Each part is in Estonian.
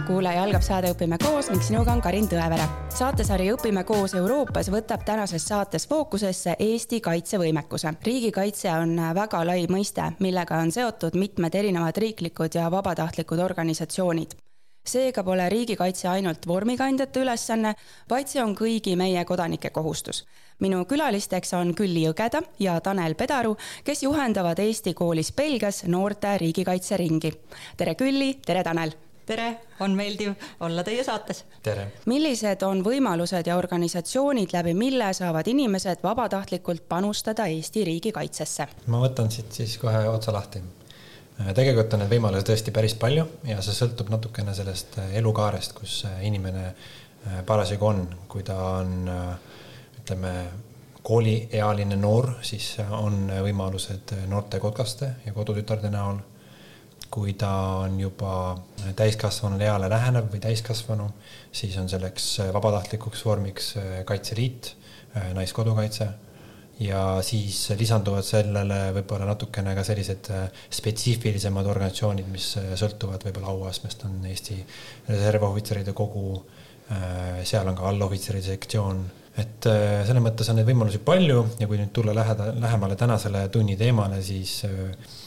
hea kuulaja, algab saade Õpime koos ning sinuga on Karin Tõevere. saatesari Õpime koos Euroopas võtab tänases saates fookusesse Eesti kaitsevõimekuse. riigikaitse on väga lai mõiste, millega on seotud mitmed erinevad riiklikud ja vabatahtlikud organisatsioonid seega pole riigikaitse ainult vormikandjate ülesanne, vaid see on kõigi meie kodanike kohustus. minu külalisteks on Külli Jõgeda ja Tanel Pedaru, kes juhendavad Eesti koolis Belgias noorte riigikaitseringi. tere Külli, tere Tanel! Tere, on meeldiv olla teie saates. tere! millised on võimalused ja organisatsioonid, läbi mille saavad inimesed vabatahtlikult panustada Eesti riigikaitsesse? ma võtan siit siis kohe otsa lahti Äh, tegelikult on neid võimalusi tõesti päris palju ja see sõltub natukene sellest äh, elukaarest, kus äh, inimene parasjagu on, kui ta on ütleme, kooliealine noor, siis on võimalused noortekotkaste ja kodutütarde näol. Kui ta on juba täiskasvanule eale lähenev või täiskasvanu, siis on selleks vabatahtlikuks vormiks Kaitseliit, Naiskodukaitse. Ja siis lisanduvad sellele võib-olla natukene ka sellised äh, spetsiifilisemad organisatsioonid, mis äh, sõltuvad võib-olla auastmest, on Eesti Reservohvitseride Kogu, äh, seal on ka allohvitseride sektsioon, et selles mõttes on neid võimalusi palju ja kui nüüd tulla läheda, lähemale tänasele tunni teemale, siis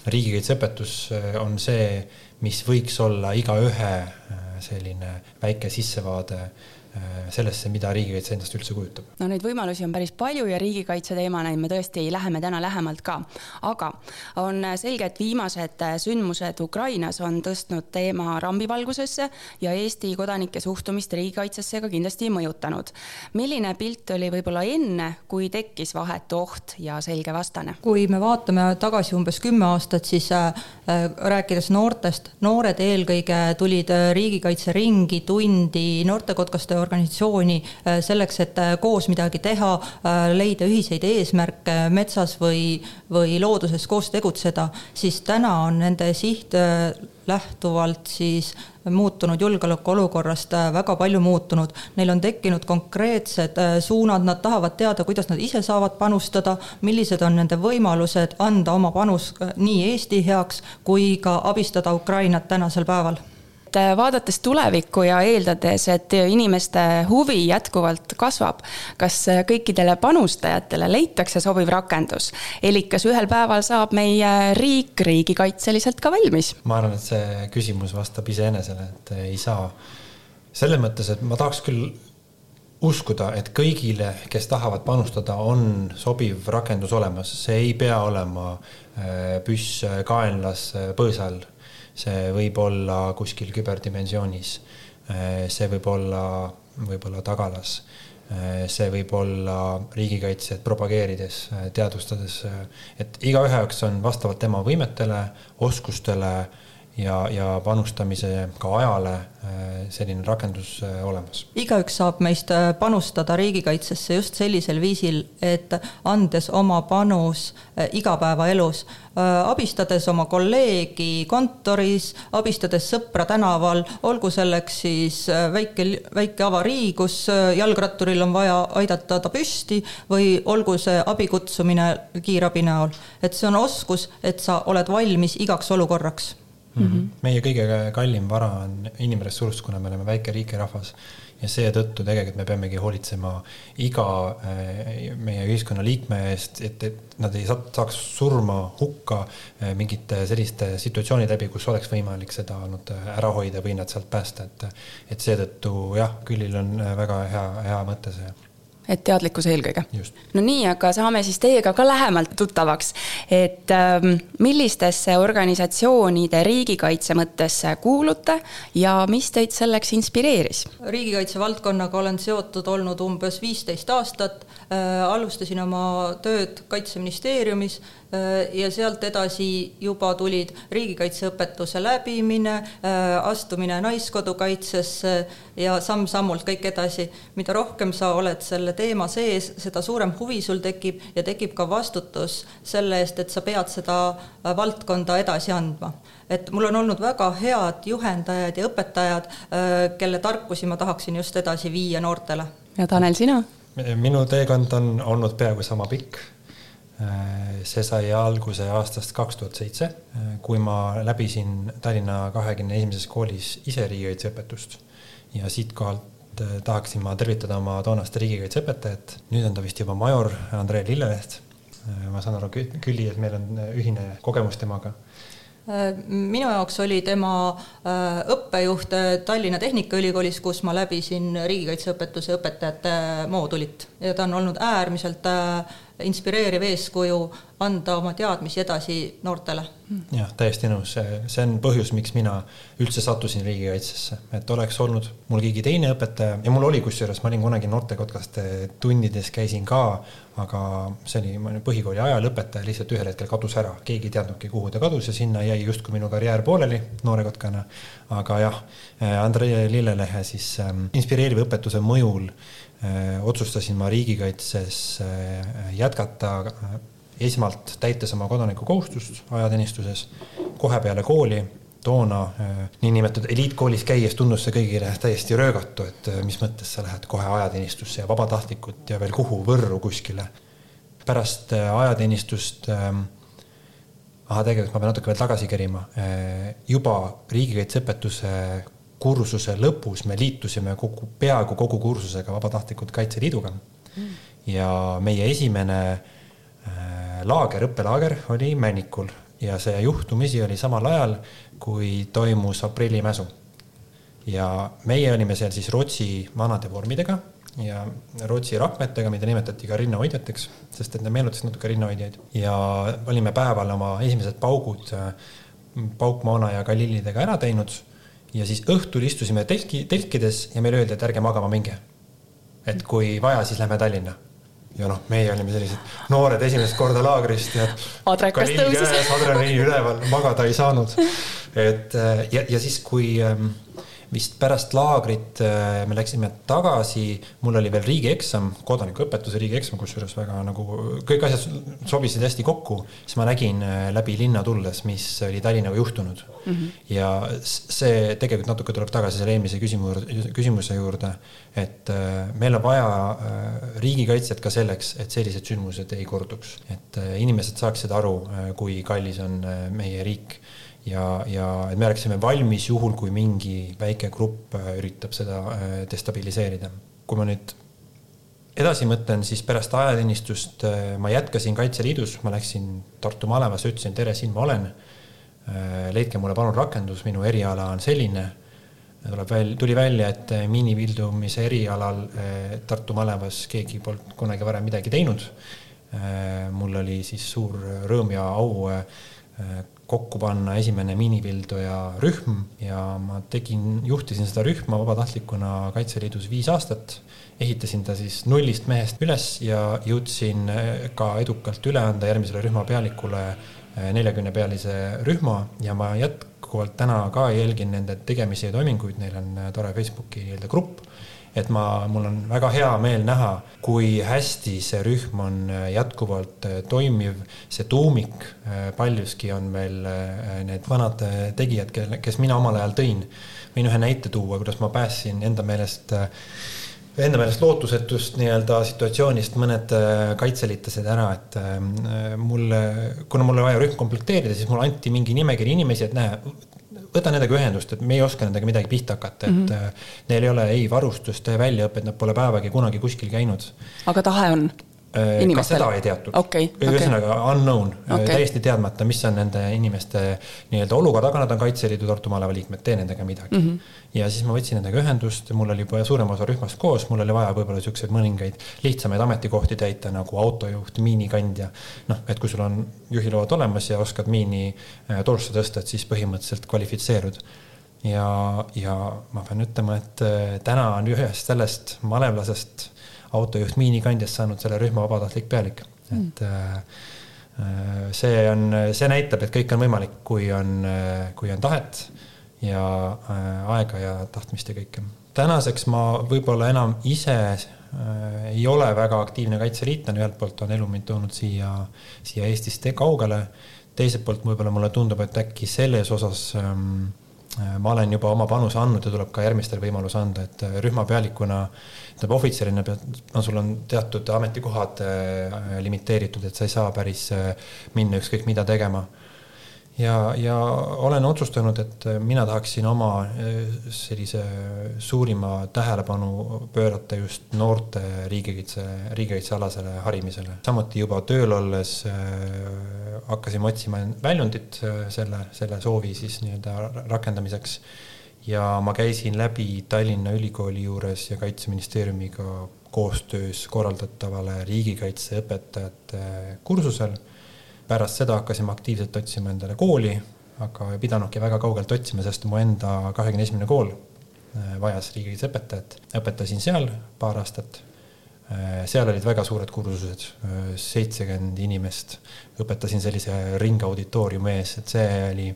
riigikaitseõpetus on see, mis võiks olla igaühe selline väike sissevaade Äh, sellesse, mida riigikaitse endast üldse kujutab. no neid võimalusi on päris palju ja riigikaitse teemani me tõesti läheme täna lähemalt ka. aga on selge, et viimased sündmused Ukrainas on tõstnud teema rambivalgusesse ja Eesti kodanike suhtumist riigikaitsesse ka kindlasti mõjutanud. milline pilt oli võib-olla enne, kui tekkis vahetu oht ja selge vastane? kui me vaatame tagasi umbes kümme aastat, siis äh, rääkides noortest, noored eelkõige tulid riigikaitseringi, tundi, noortekotkaste organisatsiooni äh, selleks, et äh, koos midagi teha, äh, leida ühiseid eesmärke metsas või, või looduses koos tegutseda, siis täna on nende siht lähtuvalt siis muutunud julgeolekuolukorrast väga palju muutunud. Neil on tekkinud konkreetsed suunad, nad tahavad teada, kuidas nad ise saavad panustada, millised on nende võimalused anda oma panus nii Eesti heaks kui ka abistada Ukrainat tänasel päeval et äh, vaadates tulevikku ja eeldades, et inimeste huvi jätkuvalt kasvab, kas äh, kõikidele panustajatele leitakse sobiv rakendus? elik kas ühel päeval saab meie riik riigikaitseliselt ka valmis? ma arvan, et see küsimus vastab iseenesele, et ei saa. selles mõttes, et ma tahaks küll uskuda, et kõigile, kes tahavad panustada, on sobiv rakendus olemas, see ei pea olema äh, püss kaenlas põõsa all see võib olla kuskil küberdimensioonis, see võib olla võib-olla tagalas, see võib olla riigikaitset propageerides, teadvustades, et igaühe jaoks on vastavalt tema võimetele, oskustele ja, ja panustamise ka ajale äh, selline rakendus äh, olemas. igaüks saab meist äh, panustada riigikaitsesse just sellisel viisil, et andes oma panus igapäevaelus, abistades oma kolleegi kontoris, abistades sõpra tänaval, olgu selleks siis väike, väike avarii, kus jalgratturil on vaja aidata ta püsti või olgu see abi kutsumine kiirabi näol. et see on oskus, et sa oled valmis igaks olukorraks mm. -hmm. meie kõige kallim vara on inimressurss, kuna me oleme väike riik ja rahvas ja seetõttu tegelikult me peamegi hoolitsema iga äh, meie ühiskonna liikme eest, et, et nad ei saaks surma hukka äh, mingite selliste situatsioonide läbi, kus oleks võimalik seda olnud äh, ära hoida või nad sealt päästa, et et seetõttu jah, Küllil on väga hea, hea mõte see et teadlikkus eelkõige. no nii, aga saame siis teiega ka lähemalt tuttavaks, et ähm, millistesse organisatsioonide riigikaitse mõttesse kuulute ja mis teid selleks inspireeris? riigikaitse valdkonnaga olen seotud olnud umbes viisteist aastat äh,, alustasin oma tööd Kaitseministeeriumis Äh, ja sealt edasi juba tulid riigikaitseõpetuse läbimine, äh, astumine Naiskodukaitsesse ja samm-sammult kõik edasi. mida rohkem sa oled selle teema sees, seda suurem huvi sul tekib ja tekib ka vastutus selle eest, et sa pead seda äh, valdkonda edasi andma. et mul on olnud väga head juhendajad ja õpetajad, kelle tarkusi ma tahaksin just edasi viia noortele. ja Tanel, sina? minu teekond on olnud peaaegu sama pikk see sai alguse aastast kaks tuhat seitse, kui ma läbisin Tallinna kahekümne esimeses koolis ise riigikaitseõpetust ja siitkohalt tahaksin ma tervitada oma toonast riigikaitseõpetajat, nüüd on ta vist juba major Andrei Lilleleht. ma saan aru, Külli, et meil on ühine kogemus temaga. Minu jaoks oli tema õppejuht Tallinna Tehnikaülikoolis, kus ma läbisin riigikaitseõpetuse õpetajate moodulit. Ja ta on olnud äärmiselt inspireeriv eeskuju anda oma teadmisi edasi noortele. jah, täiesti nõus, see on põhjus, miks mina üldse sattusin riigikaitsesse, et oleks olnud mul keegi teine õpetaja ja mul oli kusjuures, ma olin kunagi noortekotkaste tundides käisin ka, aga see oli põhikooli ajal õpetaja lihtsalt ühel hetkel kadus ära, keegi ei teadnudki, kuhu ta kadus ja sinna jäi justkui minu karjäär pooleli noore kotkana. aga jah, Andrei Lillelehe siis ähm, inspireeriva õpetuse mõjul otsustasin ma riigikaitses äh, jätkata äh, esmalt täites oma kodanikukohustust ajateenistuses, kohe peale kooli, toona äh, niinimetatud eliitkoolis käies tundus see kõigile täiesti röögatu, et äh, mis mõttes sa lähed kohe ajateenistusse ja vabatahtlikult ja veel kuhu, Võrru kuskile. pärast äh, ajateenistust ähm, ahah, tegelikult ma pean natuke veel tagasi kerima. juba riigikaitseõpetuse kursuse lõpus me liitusime kogu, peaaegu kogu kursusega vabatahtlikult Kaitseliiduga. Mm.. ja meie esimene laager, õppelaager oli Männikul ja see juhtumisi oli samal ajal, kui toimus aprillimäsu. ja meie olime seal siis Rootsi vanade vormidega ja Rootsi rahmetega, mida nimetati ka rinnahoidjateks, sest et need meenutasid natuke rinnahoidjaid. Ja olime päeval oma esimesed paugud paukmoona ja kalillidega ära teinud ja siis õhtul istusime telki, telkides ja meile öeldi, et ärge magama minge. et kui vaja, siis lähme Tallinna ja noh, meie olime sellised noored esimest korda laagrist ja. adrekas tõusis. adrenaliin üleval, magada ei saanud. et ja, ja siis, kui ähm, vist pärast laagrit äh, me läksime tagasi, mul oli veel riigieksam, kodanikuõpetuse riigieksam, kusjuures väga nagu kõik asjad sobisid hästi kokku, siis ma nägin äh, läbi linna tulles, mis oli Tallinnaga juhtunud mm. -hmm. ja see tegelikult natuke tuleb tagasi selle eelmise küsimuse, küsimuse juurde, et äh, meil on vaja riigikaitset ka selleks, et sellised sündmused ei korduks, et inimesed saaksid aru, kui kallis on meie riik ja, ja et me oleksime valmis juhul, kui mingi väike grupp äh, üritab seda äh, destabiliseerida. kui ma nüüd edasi mõtlen, siis pärast ajateenistust äh, ma jätkasin Kaitseliidus, ma läksin Tartu malevasse, ütlesin tere, siin ma olen. leidke mulle palun rakendus, minu eriala on selline. tuleb välja, tuli välja, et miinipildumise erialal Tartu malevas keegi polnud kunagi varem midagi teinud. mul oli siis suur rõõm ja au kokku panna esimene miinipilduja rühm ja ma tegin, juhtisin seda rühma vabatahtlikuna Kaitseliidus viis aastat. ehitasin ta siis nullist mehest üles ja jõudsin eh, ka edukalt üle anda järgmisele rühmapealikule eh, neljakümnepealise rühma. Ja ma jätkuvalt täna ka jälgin nende tegemisi ja toiminguid, neil on eh, tore Facebooki nii-öelda grupp et ma, mul on väga hea meel näha, kui hästi see rühm on äh, jätkuvalt äh, toimiv, see tuumik äh, paljuski on veel need vanad tegijad, kelle, kes mina omal ajal tõin. võin ühe näite tuua, kuidas ma päästsin enda meelest enda meelest lootusetust nii-öelda situatsioonist mõned kaitseliitlased ära, et mulle, kuna mul oli vaja rühm komplekteerida, siis mulle anti mingi nimekiri inimesi, et näe, võta nendega ühendust, et me ei oska nendega midagi pihta hakata, et mm -hmm. neil ei ole ei varustust, väljaõpet, nad pole päevagi kunagi kuskil käinud. aga tahe on? Äh, ka seda ei teatud okay,. ühesõnaga okay. unknown okay., täiesti teadmata, mis on nende inimeste nii-öelda olukord, aga nad on Kaitseliidu Tartu maleva liikmed, tee nendega midagi mm. -hmm. ja siis ma võtsin nendega ühendust, mul oli juba suurem osa rühmast koos, mul oli vaja võib-olla siukseid mõningaid lihtsamaid ametikohti täita nagu autojuht, miinikandja. noh, et kui sul on juhiload olemas ja oskad miini äh, torsu tõsta, et siis põhimõtteliselt kvalifitseerud ja, ja ma pean ütlema, et äh, täna on ühest sellest malevlasest autojuht miinikandjast saanud selle rühma vabatahtlik pealik, et mm. see on, see näitab, et kõik on võimalik, kui on, kui on tahet ja aega ja tahtmist ja kõike. tänaseks ma võib-olla enam ise ei ole väga aktiivne kaitseliitlane, ühelt poolt on elu mind toonud siia, siia Eestist kaugele. teiselt poolt võib-olla mulle tundub, et äkki selles osas ähm, ma olen juba oma panuse andnud ja tuleb ka järgmistel võimalus anda, et rühmapealikuna, tähendab ohvitserina pead, no sul on teatud ametikohad limiteeritud, et sa ei saa päris minna ükskõik mida tegema ja, ja olen otsustanud, et mina tahaksin oma eh, sellise suurima tähelepanu pöörata just noorte riigikaitse, riigikaitsealasele harimisele. samuti juba tööl olles äh, hakkasime otsima väljundit äh, selle, selle soovi siis nii-öelda rakendamiseks. ja ma käisin läbi Tallinna Ülikooli juures ja Kaitseministeeriumiga koostöös korraldatavale riigikaitseõpetajate kursusel pärast seda hakkasime aktiivselt otsima endale kooli, aga ei pidanudki väga kaugelt otsima, sest mu enda kahekümne esimene kool äh, vajas riigikaitseõpetajat. õpetasin seal paar aastat. Äh, seal olid väga suured kursused, äh, seitsekümmend inimest. õpetasin sellise ringauditooriumi ees, et see oli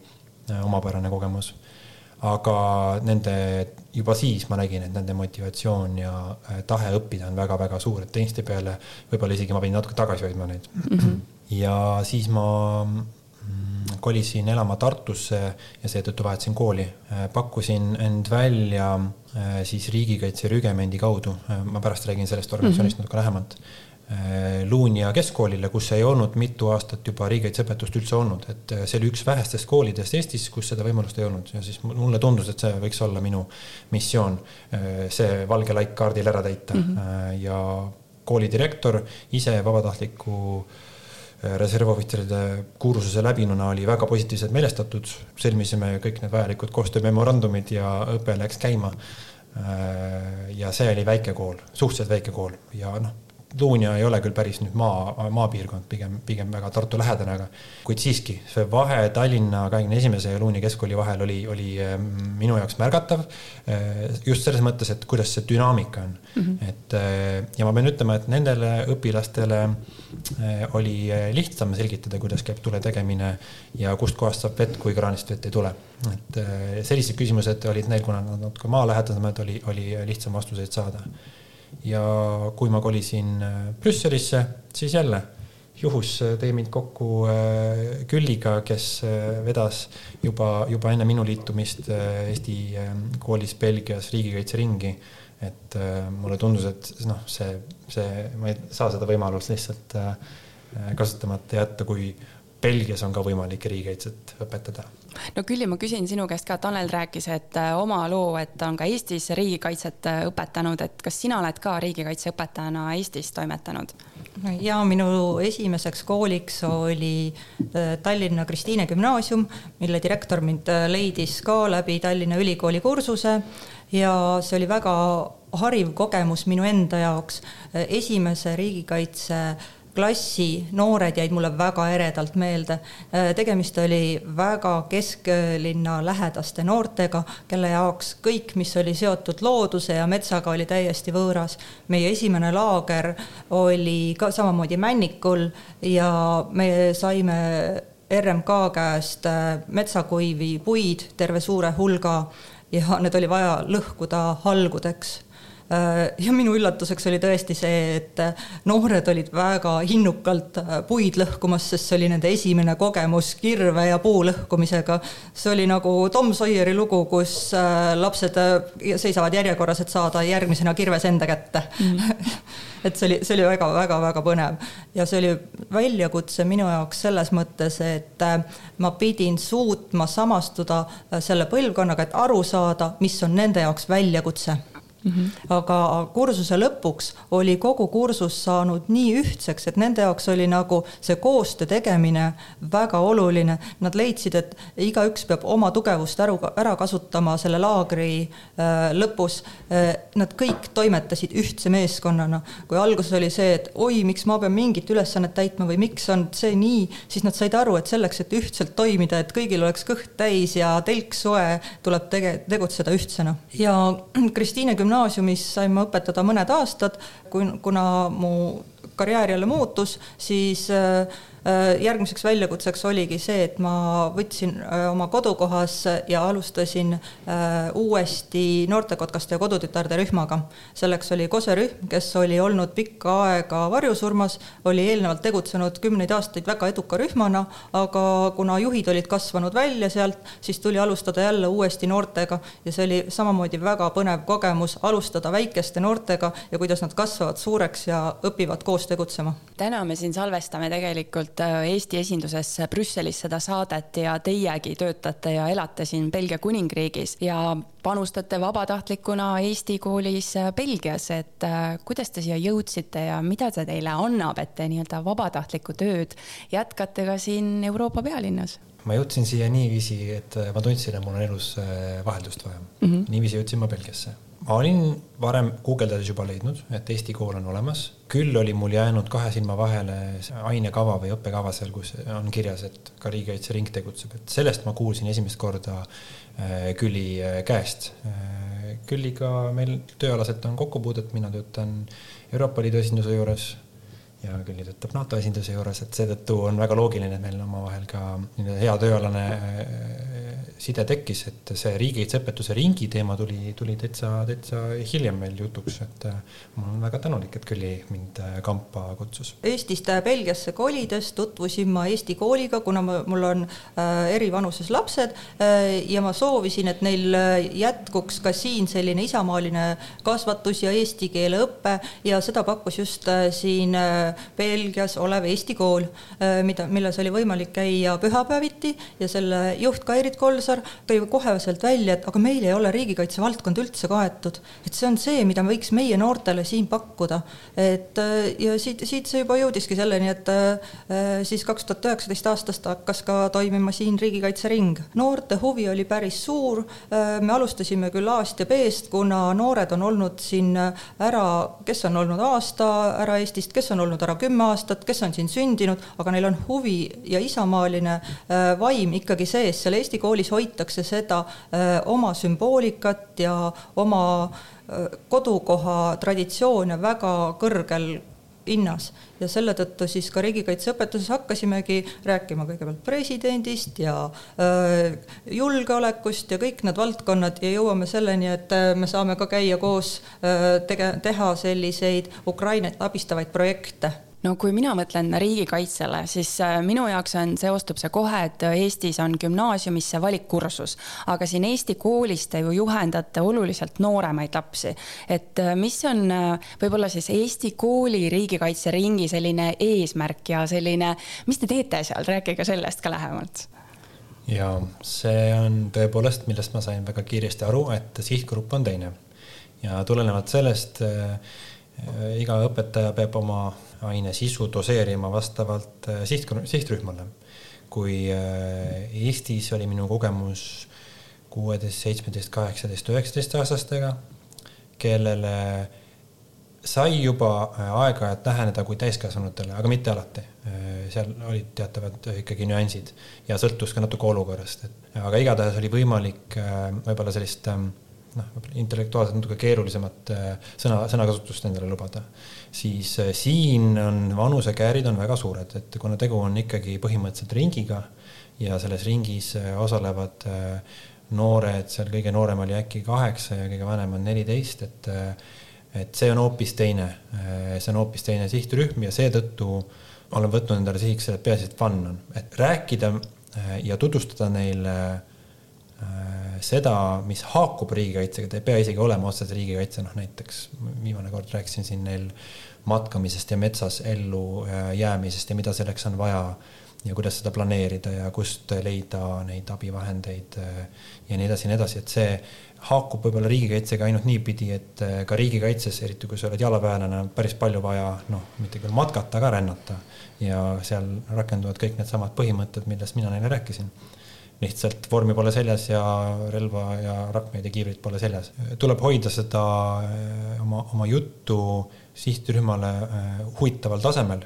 omapärane kogemus. aga nende, juba siis ma nägin, et nende motivatsioon ja tahe õppida on väga-väga suur, et teenistuse võib-olla isegi ma pidin natuke tagasi hoidma neid mm. -hmm ja siis ma mm, kolisin elama Tartusse ja seetõttu vahetasin kooli. Äh, pakkusin end välja äh, siis riigikaitse rügemendi kaudu, äh, ma pärast räägin sellest organisatsioonist mm -hmm. natuke lähemalt. Luunja keskkoolile, kus ei olnud mitu aastat juba riigikaitseõpetust üldse olnud, et see oli üks vähestest koolidest Eestis, kus seda võimalust ei olnud ja siis mulle tundus, et see võiks olla minu missioon, see valge laik kaardil ära täita mm -hmm. ja kooli direktor ise vabatahtliku äh, reservohvitseride kursuse läbinuna oli väga positiivselt meelestatud, sõlmisime kõik need vajalikud koostöömemorandumid ja õpe läks käima. ja see oli väike kool, suhteliselt väike kool ja noh Luunja ei ole küll päris nüüd maa, maapiirkond, pigem, pigem väga Tartu lähedane, aga kuid siiski see vahe Tallinna kahekümne esimese ja Luunja keskkooli vahel oli, oli ehm, minu jaoks märgatav. Eh, just selles mõttes, et kuidas see dünaamika on mm, -hmm. et eh, ja ma pean ütlema, et nendele õpilastele oli lihtsam selgitada, kuidas käib tule tegemine ja kustkohast saab vett, kui kraanist vett ei tule. et sellised küsimused olid neil, kuna nad natuke maalähedasemad, oli, oli lihtsam vastuseid saada ja kui ma kolisin äh, Brüsselisse, siis jälle juhus äh, tõi mind kokku äh, Külliga, kes vedas juba, juba enne minu liitumist Eesti koolis Belgias riigikaitseringi. et mulle tundus, et noh, see, see, ma ei saa seda võimalust lihtsalt kasutamata jätta, kui Belgias on ka võimalik riigikaitset õpetada no Külli, ma küsin sinu käest ka, Tanel rääkis, et äh, oma loo, et ta on ka Eestis riigikaitset äh, õpetanud, et kas sina oled ka riigikaitseõpetajana Eestis toimetanud? ja minu esimeseks kooliks oli äh, Tallinna Kristiine gümnaasium, mille direktor mind leidis ka läbi Tallinna Ülikooli kursuse ja see oli väga hariv kogemus minu enda jaoks. esimese riigikaitse klassi noored jäid mulle väga eredalt meelde. Äh, tegemist oli väga kesklinna lähedaste noortega, kelle jaoks kõik, mis oli seotud looduse ja metsaga, oli täiesti võõras. meie esimene laager oli ka samamoodi Männikul ja me saime RMK käest äh, metsakuivi puid terve suure hulga ja need oli vaja lõhkuda halgudeks ja minu üllatuseks oli tõesti see, et äh, noored olid väga innukalt äh, puid lõhkumas, sest see oli nende esimene kogemus kirve ja puu lõhkumisega. see oli nagu Tom Sawyeri lugu, kus lapsed seisavad järjekorras, et saada järgmisena kirves enda kätte mm. et see oli, see oli väga-väga-väga põnev ja see oli väljakutse minu jaoks selles mõttes, et ma pidin suutma samastuda selle põlvkonnaga, et aru saada, mis on nende jaoks väljakutse Mm -hmm. aga kursuse lõpuks oli kogu kursus saanud nii ühtseks, et nende jaoks oli nagu see koostöö tegemine väga oluline. Nad leidsid, et igaüks peab oma tugevust ära, ära kasutama selle laagri äh, lõpus äh,. Nad kõik toimetasid ühtse meeskonnana. kui alguses oli see, et oi, miks ma pean mingit ülesannet täitma või miks on see nii, siis nad said aru, et selleks, et ühtselt toimida, et kõigil oleks kõht täis ja telk soe, tuleb tege-, tegutseda ühtsena. ja Kristiine gümnaasium gümnaasiumis sain ma õpetada mõned aastad, kui, kuna mu karjäär jälle muutus, siis äh, järgmiseks väljakutseks oligi see, et ma võtsin äh, oma kodukohas ja alustasin äh, uuesti noortekotkaste ja kodutütarde rühmaga. selleks oli Kose rühm, kes oli olnud pikka aega varjusurmas, oli eelnevalt tegutsenud kümneid aastaid väga eduka rühmana, aga kuna juhid olid kasvanud välja sealt, siis tuli alustada jälle uuesti noortega ja see oli samamoodi väga põnev kogemus, alustada väikeste noortega ja kuidas nad kasvavad suureks ja õpivad koos tegutsema. täna me siin salvestame tegelikult tegelikult äh, Eesti esinduses Brüsselis seda saadet ja teiegi töötate ja elate siin Belgia kuningriigis ja panustate vabatahtlikuna Eesti koolis äh, Belgias, et äh, kuidas te siia jõudsite ja mida see teile annab, et te nii-öelda vabatahtlikku tööd jätkate ka siin Euroopa pealinnas? ma jõudsin siia niiviisi, et ma tundsin, et mul on elus vaheldust vaja mm. -hmm. niiviisi jõudsin ma Belgiasse ma olin varem guugeldades juba leidnud, et Eesti kool on olemas, küll oli mul jäänud kahe silma vahele ainekava või õppekava seal, kus on kirjas, et ka Riigikaitse Ring tegutseb, et sellest ma kuulsin esimest korda äh, Külli äh, käest. Äh, Külliga meil tööalaselt on kokkupuudet, mina töötan Euroopa Liidu esinduse juures ja Külli töötab NATO esinduse juures, et seetõttu on väga loogiline, et meil omavahel ka hea tööalane side tekkis, et see riigikaitseõpetuse ringi teema tuli, tuli täitsa, täitsa hiljem meil jutuks, et äh, ma olen väga tänulik, et Külli mind äh, kampa kutsus. Eestist äh, Belgiasse kolides tutvusin ma Eesti kooliga, kuna ma, mul on eri vanuses lapsed ja ma soovisin, et neil jätkuks ka siin selline isamaaline kasvatus ja eesti keele õpe ja seda pakkus just siin Belgias olev Eesti kool, mida, milles oli võimalik käia pühapäeviti ja selle juht Kairit Kols Savisaar tõi koheselt välja, et aga meil ei ole riigikaitse valdkond üldse kaetud. et see on see, mida võiks meie noortele siin pakkuda. et äh, ja siit, siit see juba jõudiski selleni, et äh, siis kaks tuhat üheksateist aastast hakkas ka toimima siin Riigikaitse Ring. noorte huvi oli päris suur, äh, me alustasime küll A-st ja B-st, kuna noored on olnud siin ära, kes on olnud aasta ära Eestist, kes on olnud ära kümme aastat, kes on siin sündinud, aga neil on huvi ja isamaaline vaim ikkagi sees, seal Eesti koolis hoitakse seda öö, oma sümboolikat ja oma öö, kodukoha traditsioone väga kõrgel hinnas ja selle tõttu siis ka riigikaitseõpetuses hakkasimegi rääkima kõigepealt presidendist ja öö, julgeolekust ja kõik need valdkonnad ja jõuame selleni, et me saame ka käia koos öö, tege-, teha selliseid Ukrainat abistavaid projekte no kui mina mõtlen riigikaitsele, siis äh, minu jaoks on, seostub see kohe, et Eestis on gümnaasiumisse valikkursus, aga siin Eesti koolis te ju juhendate oluliselt nooremaid lapsi. et äh, mis on äh, võib-olla siis Eesti kooli riigikaitseringi selline eesmärk ja selline, mis te teete seal, rääkige sellest ka lähemalt. Ja see on tõepoolest, millest ma sain väga kiiresti aru, et sihtgrupp on teine. Ja tulenevalt sellest äh, iga õpetaja peab oma aine sisu doseerima vastavalt äh, siht, sihtrühmale. kui äh, Eestis oli minu kogemus kuueteist, seitsmeteist, kaheksateist, üheksateist aastastega, kellele sai juba äh, aeg-ajalt läheneda kui täiskasvanutele, aga mitte alati. seal olid teatavad ikkagi nüansid ja sõltus ka natuke olukorrast, et aga igatahes oli võimalik võib-olla sellist ähm, noh, intellektuaalselt natuke keerulisemat sõna, sõnakasutust endale lubada siis äh, siin on vanusekäärid on väga suured, et kuna tegu on ikkagi põhimõtteliselt ringiga ja selles ringis äh, osalevad äh, noored, seal kõige noorem oli äkki kaheksa ja kõige vanem on neliteist, et et see on hoopis teine, see on hoopis teine sihtrühm ja seetõttu olen võtnud endale sihiks et peaasi, et fun on, et rääkida ja tutvustada neile seda, mis haakub riigikaitsega, ta ei pea isegi olema otseselt riigikaitse, noh näiteks viimane kord rääkisin siin neil matkamisest ja metsas ellu äh, jäämisest ja mida selleks on vaja ja kuidas seda planeerida ja kust leida neid abivahendeid äh, ja nii edasi ja nii edasi, et see haakub võib-olla riigikaitsega ainult niipidi, et äh, ka riigikaitses, eriti kui sa oled jalaväelane, on päris palju vaja noh, mitte küll matkata, aga rännata. ja seal rakenduvad kõik needsamad põhimõtted, millest mina neile rääkisin lihtsalt vormi pole seljas ja relva ja rakmeid ja kiivrit pole seljas. tuleb hoida seda oma, oma juttu sihtrühmale äh, huvitaval tasemel,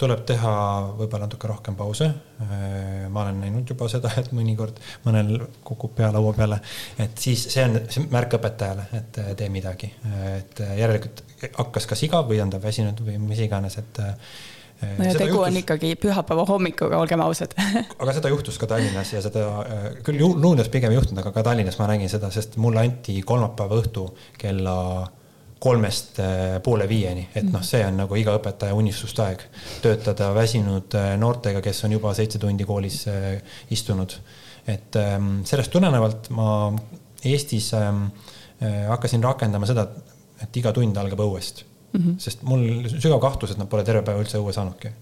tuleb teha võib-olla natuke rohkem pause. Äh, ma olen näinud juba seda, et mõnikord mõnel kukub pea laua peale, et siis see on see märk õpetajale, et tee midagi, et järelikult hakkas kas igav või on ta väsinud või mis iganes, et no ja tegu juhtus... on ikkagi pühapäeva hommikuga, olgem ausad. Aga seda juhtus ka Tallinnas ja seda küll Luunjas pigem ei juhtunud, aga ka Tallinnas ma nägin seda, sest mulle anti kolmapäeva õhtu kella kolmest poole viieni, et noh, see on nagu iga õpetaja unistuste aeg, töötada väsinud noortega, kes on juba seitse tundi koolis istunud. et ähm, sellest tulenevalt ma Eestis ähm, hakkasin rakendama seda, et iga tund algab õuest mm. -hmm. sest mul sügav kahtlus, et nad pole terve päeva üldse õue saanudki.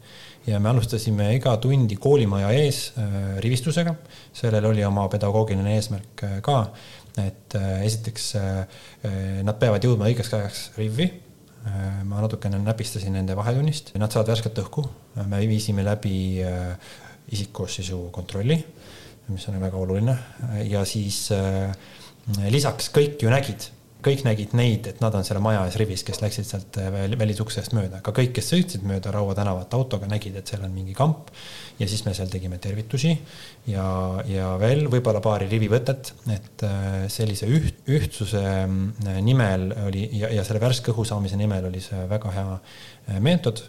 ja me alustasime iga tundi koolimaja ees äh, rivistusega, sellel oli oma pedagoogiline eesmärk äh, ka, et äh, esiteks äh, äh nad peavad jõudma õigeks ajaks rivvi äh,. ma natukene näpistasin nende vahetunnist, nad saavad värsket õhku, me viisime läbi äh, isikkoosseisu kontrolli, mis on väga oluline ja siis äh, lisaks kõik ju nägid kõik nägid neid, et nad on selle maja ees rivis, kes läksid sealt äh, välisuksest mööda, aga kõik, kes sõitsid mööda Raua tänavat autoga, nägid, et seal on mingi kamp. ja siis me seal tegime tervitusi ja, ja veel võib-olla paari rivivõtet, et äh, sellise üht, ühtsuse äh, nimel oli ja, ja selle värske õhu saamise nimel oli see väga hea meetod.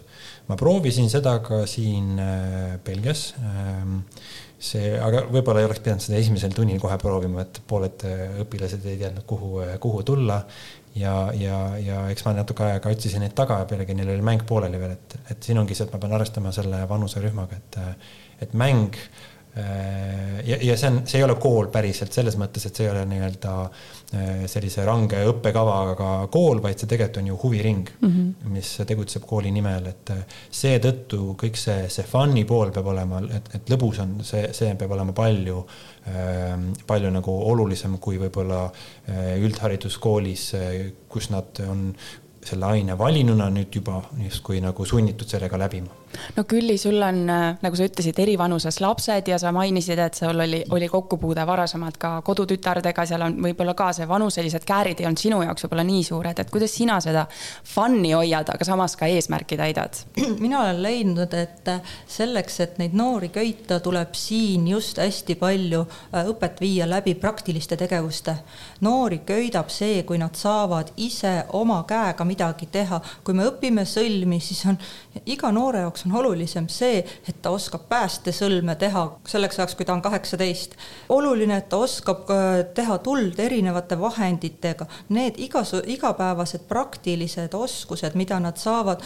ma proovisin seda ka siin Belgias ähm, see, aga võib-olla ei oleks pidanud seda esimesel tunnil kohe proovima, et pooled õpilased ei teadnud, kuhu, kuhu tulla. ja, ja, ja eks ma natuke aega otsisin neid taga ja pealegi neil oli mäng pooleli veel, et, et siin ongi see, et ma pean arvestama selle vanuserühmaga, et, et mäng Äh, ja, ja see on, see ei ole kool päriselt selles mõttes, et see ei ole nii-öelda äh, sellise range õppekavaga kool, vaid see tegelikult on ju huviring mm, -hmm. mis tegutseb kooli nimel, et äh, seetõttu kõik see, see fun'i pool peab olema, et, et lõbus on, see, see peab olema palju, palju nagu olulisem kui võib-olla üldhariduskoolis, kus nad on selle aine valinuna nüüd juba justkui nagu sunnitud sellega läbima. No Külli, sul on, äh, nagu sa ütlesid, eri vanuses lapsed ja sa mainisid, et sul oli, oli kokkupuude varasemalt ka kodutütardega, seal on võib-olla ka see vanuselised käärid ei olnud sinu jaoks võib-olla nii suured, et kuidas sina seda fun'i hoiad, aga samas ka eesmärki täidad? mina olen leidnud, et selleks, et neid noori köita, tuleb siin just hästi palju äh, õpet viia läbi praktiliste tegevuste. noori köidab see, kui nad saavad ise oma käega midagi teha. kui me õpime sõlmi, siis on iga noore jaoks on olulisem see, et ta oskab päästesõlme teha selleks ajaks, kui ta on kaheksateist. oluline, et ta oskab äh, teha tuld erinevate vahenditega, need igas, igapäevased praktilised oskused, mida nad saavad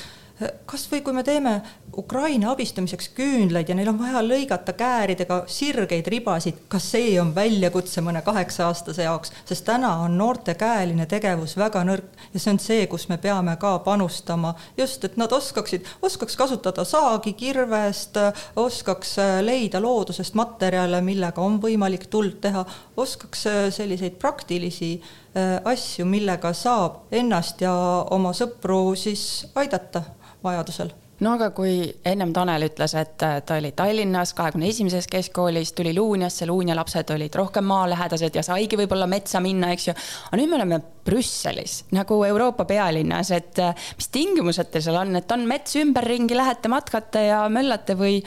kas või kui me teeme Ukraina abistamiseks küünlaid ja neil on vaja lõigata kääridega sirgeid ribasid, kas see on väljakutse mõne kaheksa-aastase jaoks, sest täna on noorte käeline tegevus väga nõrk ja see on see, kus me peame ka panustama, just et nad oskaksid, oskaks kasutada saagi kirvest, oskaks leida loodusest materjale, millega on võimalik tuld teha, oskaks selliseid praktilisi äh, asju, millega saab ennast ja oma sõpru siis aidata vajadusel no aga kui ennem Tanel ütles, et ta oli Tallinnas kahekümne esimeses keskkoolis, tuli Luunjasse, Luunja lapsed olid rohkem maalähedased ja saigi võib-olla metsa minna, eks ju. aga nüüd me oleme Brüsselis nagu Euroopa pealinnas, et mis tingimused teil seal on, et on mets ümberringi, lähete matkate ja möllate või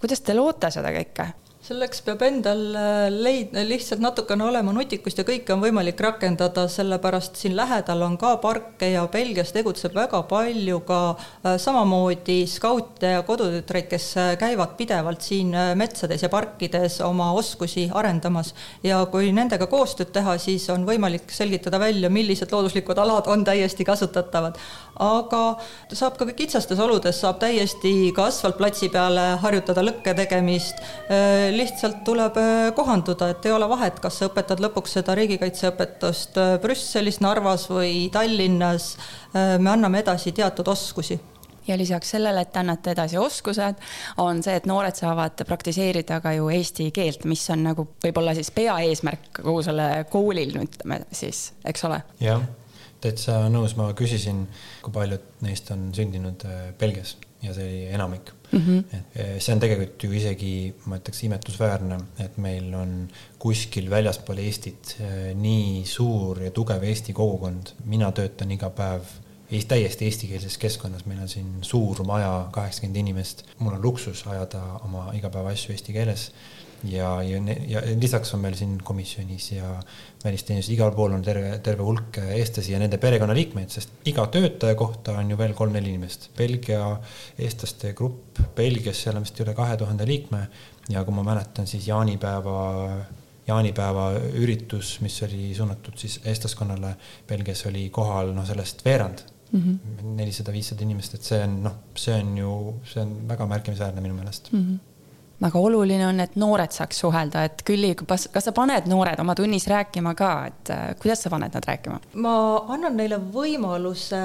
kuidas te loote seda kõike? Selleks peab endal äh, leid-, lihtsalt natukene olema nutikust ja kõike on võimalik rakendada, sellepärast siin lähedal on ka parke ja Belgias tegutseb väga palju ka äh, samamoodi skaute ja kodutütreid, kes äh, käivad pidevalt siin metsades ja parkides oma oskusi arendamas. ja kui nendega koostööd teha, siis on võimalik selgitada välja, millised looduslikud alad on täiesti kasutatavad. Aga saab ka kitsastes oludes, saab täiesti ka asfaltplatsi peale harjutada lõkke tegemist lihtsalt tuleb äh, kohanduda, et ei ole vahet, kas sa õpetad lõpuks seda riigikaitseõpetust äh, Brüsselis, Narvas või Tallinnas. Äh, me anname edasi teatud oskusi ja lisaks sellele, et annate edasi oskused, on see, et noored saavad praktiseerida ka ju eesti keelt, mis on nagu võib-olla siis peaeesmärk kogu selle koolil, ütleme siis, eks ole? jah, täitsa nõus, ma küsisin, kui paljud neist on sündinud Belgias ja see oli enamik mm. -hmm. et eh, see on tegelikult ju isegi, ma ütleks, imetlusväärne, et meil on kuskil väljaspool Eestit eh, nii suur ja tugev Eesti kogukond. mina töötan iga päev Eest, täiesti eestikeelses keskkonnas, meil on siin suur maja, kaheksakümmend inimest. mul on luksus ajada oma igapäevaasju eesti keeles ja, ja, ja lisaks on meil siin komisjonis ja välisteenistus, igal pool on terve, terve hulk eestlasi ja nende perekonnaliikmeid, sest iga töötaja kohta on ju veel kolm-neli inimest. Belgia eestlaste grupp Belgias, seal on vist üle kahe tuhande liikme ja kui ma mäletan, siis jaanipäeva, jaanipäeva üritus, mis oli suunatud siis eestlaskonnale Belgias, oli kohal noh, sellest veerand mhm. nelisada, viissada inimest, et see on noh, see on ju, see on väga märkimisväärne minu meelest mm. -hmm väga oluline on, et noored saaks suhelda, et Külli, kas, kas sa paned noored oma tunnis rääkima ka, et äh, kuidas sa paned nad rääkima? ma annan neile võimaluse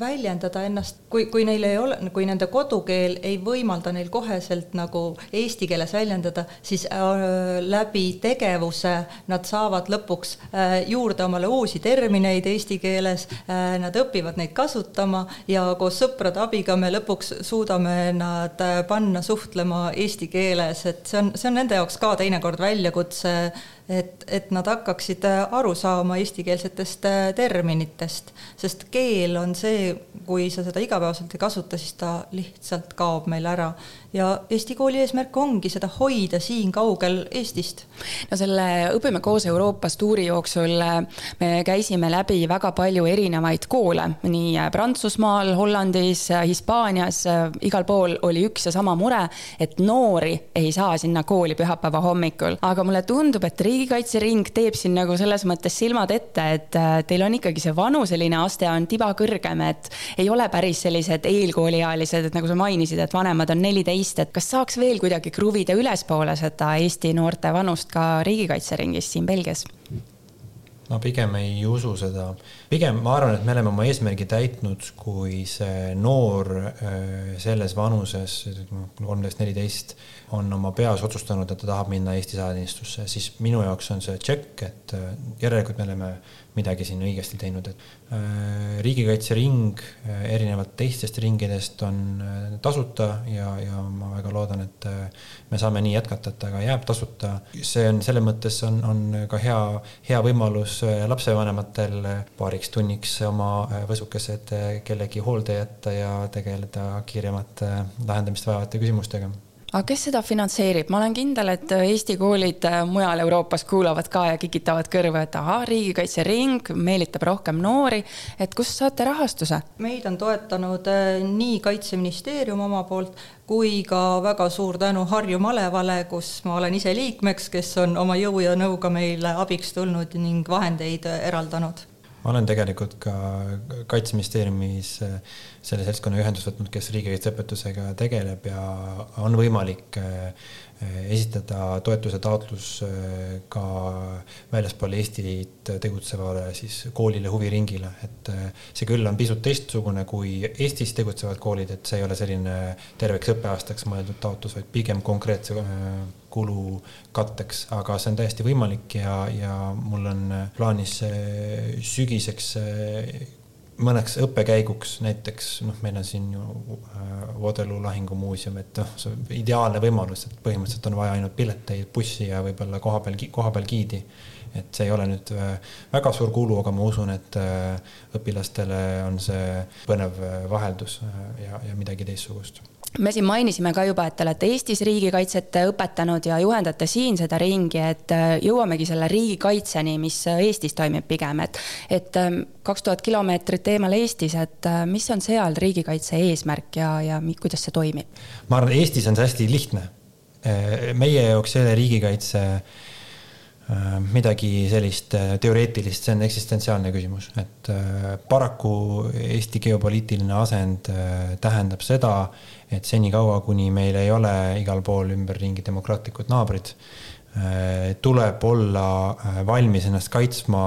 väljendada ennast, kui, kui neil ei ole, kui nende kodukeel ei võimalda neil koheselt nagu eesti keeles väljendada, siis äh, läbi tegevuse nad saavad lõpuks äh, juurde omale uusi termineid eesti keeles äh,, nad õpivad neid kasutama ja koos sõprade abiga me lõpuks suudame nad panna suhtlema eesti keeles, et see on, see on nende jaoks ka teinekord väljakutse et, et nad hakkaksid äh, aru saama eestikeelsetest äh, terminitest, sest keel on see, kui sa seda igapäevaselt ei kasuta, siis ta lihtsalt kaob meil ära ja Eesti kooli eesmärk ongi seda hoida siin kaugel Eestist. no selle Õpime koos Euroopas tuuri jooksul äh, me käisime läbi väga palju erinevaid koole, nii äh, Prantsusmaal, Hollandis, äh, Hispaanias, igal pool oli üks ja sama mure, et noori ei saa sinna kooli pühapäeva hommikul, aga mulle tundub, et Riigikaitsering teeb siin nagu selles mõttes silmad ette, et teil on ikkagi see vanuseline aste on tiba kõrgem, et ei ole päris sellised eelkooliealised, et nagu sa mainisid, et vanemad on neliteist teist, et kas saaks veel kuidagi kruvida ülespoole seda Eesti noorte vanust ka riigikaitseringis siin Belgias? ma pigem ei usu seda, pigem ma arvan, et me oleme oma eesmärgi täitnud, kui see noor äh, selles vanuses, kolmteist, neliteist, on oma peas otsustanud, et ta tahab minna Eesti sõjateenistusse, siis minu jaoks on see tšekk, et äh, järelikult me oleme midagi siin õigesti teinud, et äh, riigikaitsering äh, erinevalt teistest ringidest on äh, tasuta ja, ja ma väga loodan, et me saame nii jätkata, et ta ka jääb tasuta. see on selles mõttes on, on ka hea, hea võimalus lapsevanematel paariks tunniks oma võsukesed kellegi hoolde jätta ja tegeleda kiiremat lahendamist vajavate küsimustega aga kes seda finantseerib, ma olen kindel, et Eesti koolid äh, mujal Euroopas kuulavad ka ja kikitavad kõrva, et ahah, riigikaitsering meelitab rohkem noori, et kust saate rahastuse? meid on toetanud äh, nii Kaitseministeerium oma poolt kui ka väga suur tänu Harju malevale, kus ma olen ise liikmeks, kes on oma jõu ja nõuga meile abiks tulnud ning vahendeid äh, eraldanud ma olen tegelikult ka Kaitseministeeriumis äh, selle seltskonna ühendust võtnud, kes riigikaitseõpetusega tegeleb ja on võimalik äh, esitada toetuse taotlus äh, ka väljaspool Eestit tegutsevale siis koolile, huviringile, et see küll on pisut teistsugune kui Eestis tegutsevad koolid, et see ei ole selline terveks õppeaastaks mõeldud taotlus, vaid pigem konkreetse kulu katteks, aga see on täiesti võimalik ja, ja mul on plaanis sügiseks mõneks õppekäiguks näiteks noh, meil on siin ju äh, lahingumuuseum, et noh, see on ideaalne võimalus, et põhimõtteliselt on vaja ainult pileteid, bussi ja võib-olla kohapeal, kohapeal giidi. et see ei ole nüüd äh, väga suur kulu, aga ma usun, et äh, õpilastele on see põnev vaheldus ja, ja midagi teistsugust me siin mainisime ka juba, et te olete Eestis riigikaitset õpetanud ja juhendate siin seda ringi, et äh, jõuamegi selle riigikaitseni, mis äh, Eestis toimib pigem, et, et ähm, kaks tuhat kilomeetrit eemal Eestis, et äh, mis on seal riigikaitse eesmärk ja, ja kuidas see toimib? ma arvan, Eestis on see hästi lihtne. meie jaoks ei ole riigikaitse midagi sellist teoreetilist, see on eksistentsiaalne küsimus, et paraku Eesti geopoliitiline asend tähendab seda, et senikaua, kuni meil ei ole igal pool ümberringi demokraatlikud naabrid, äh, tuleb olla äh, valmis ennast kaitsma,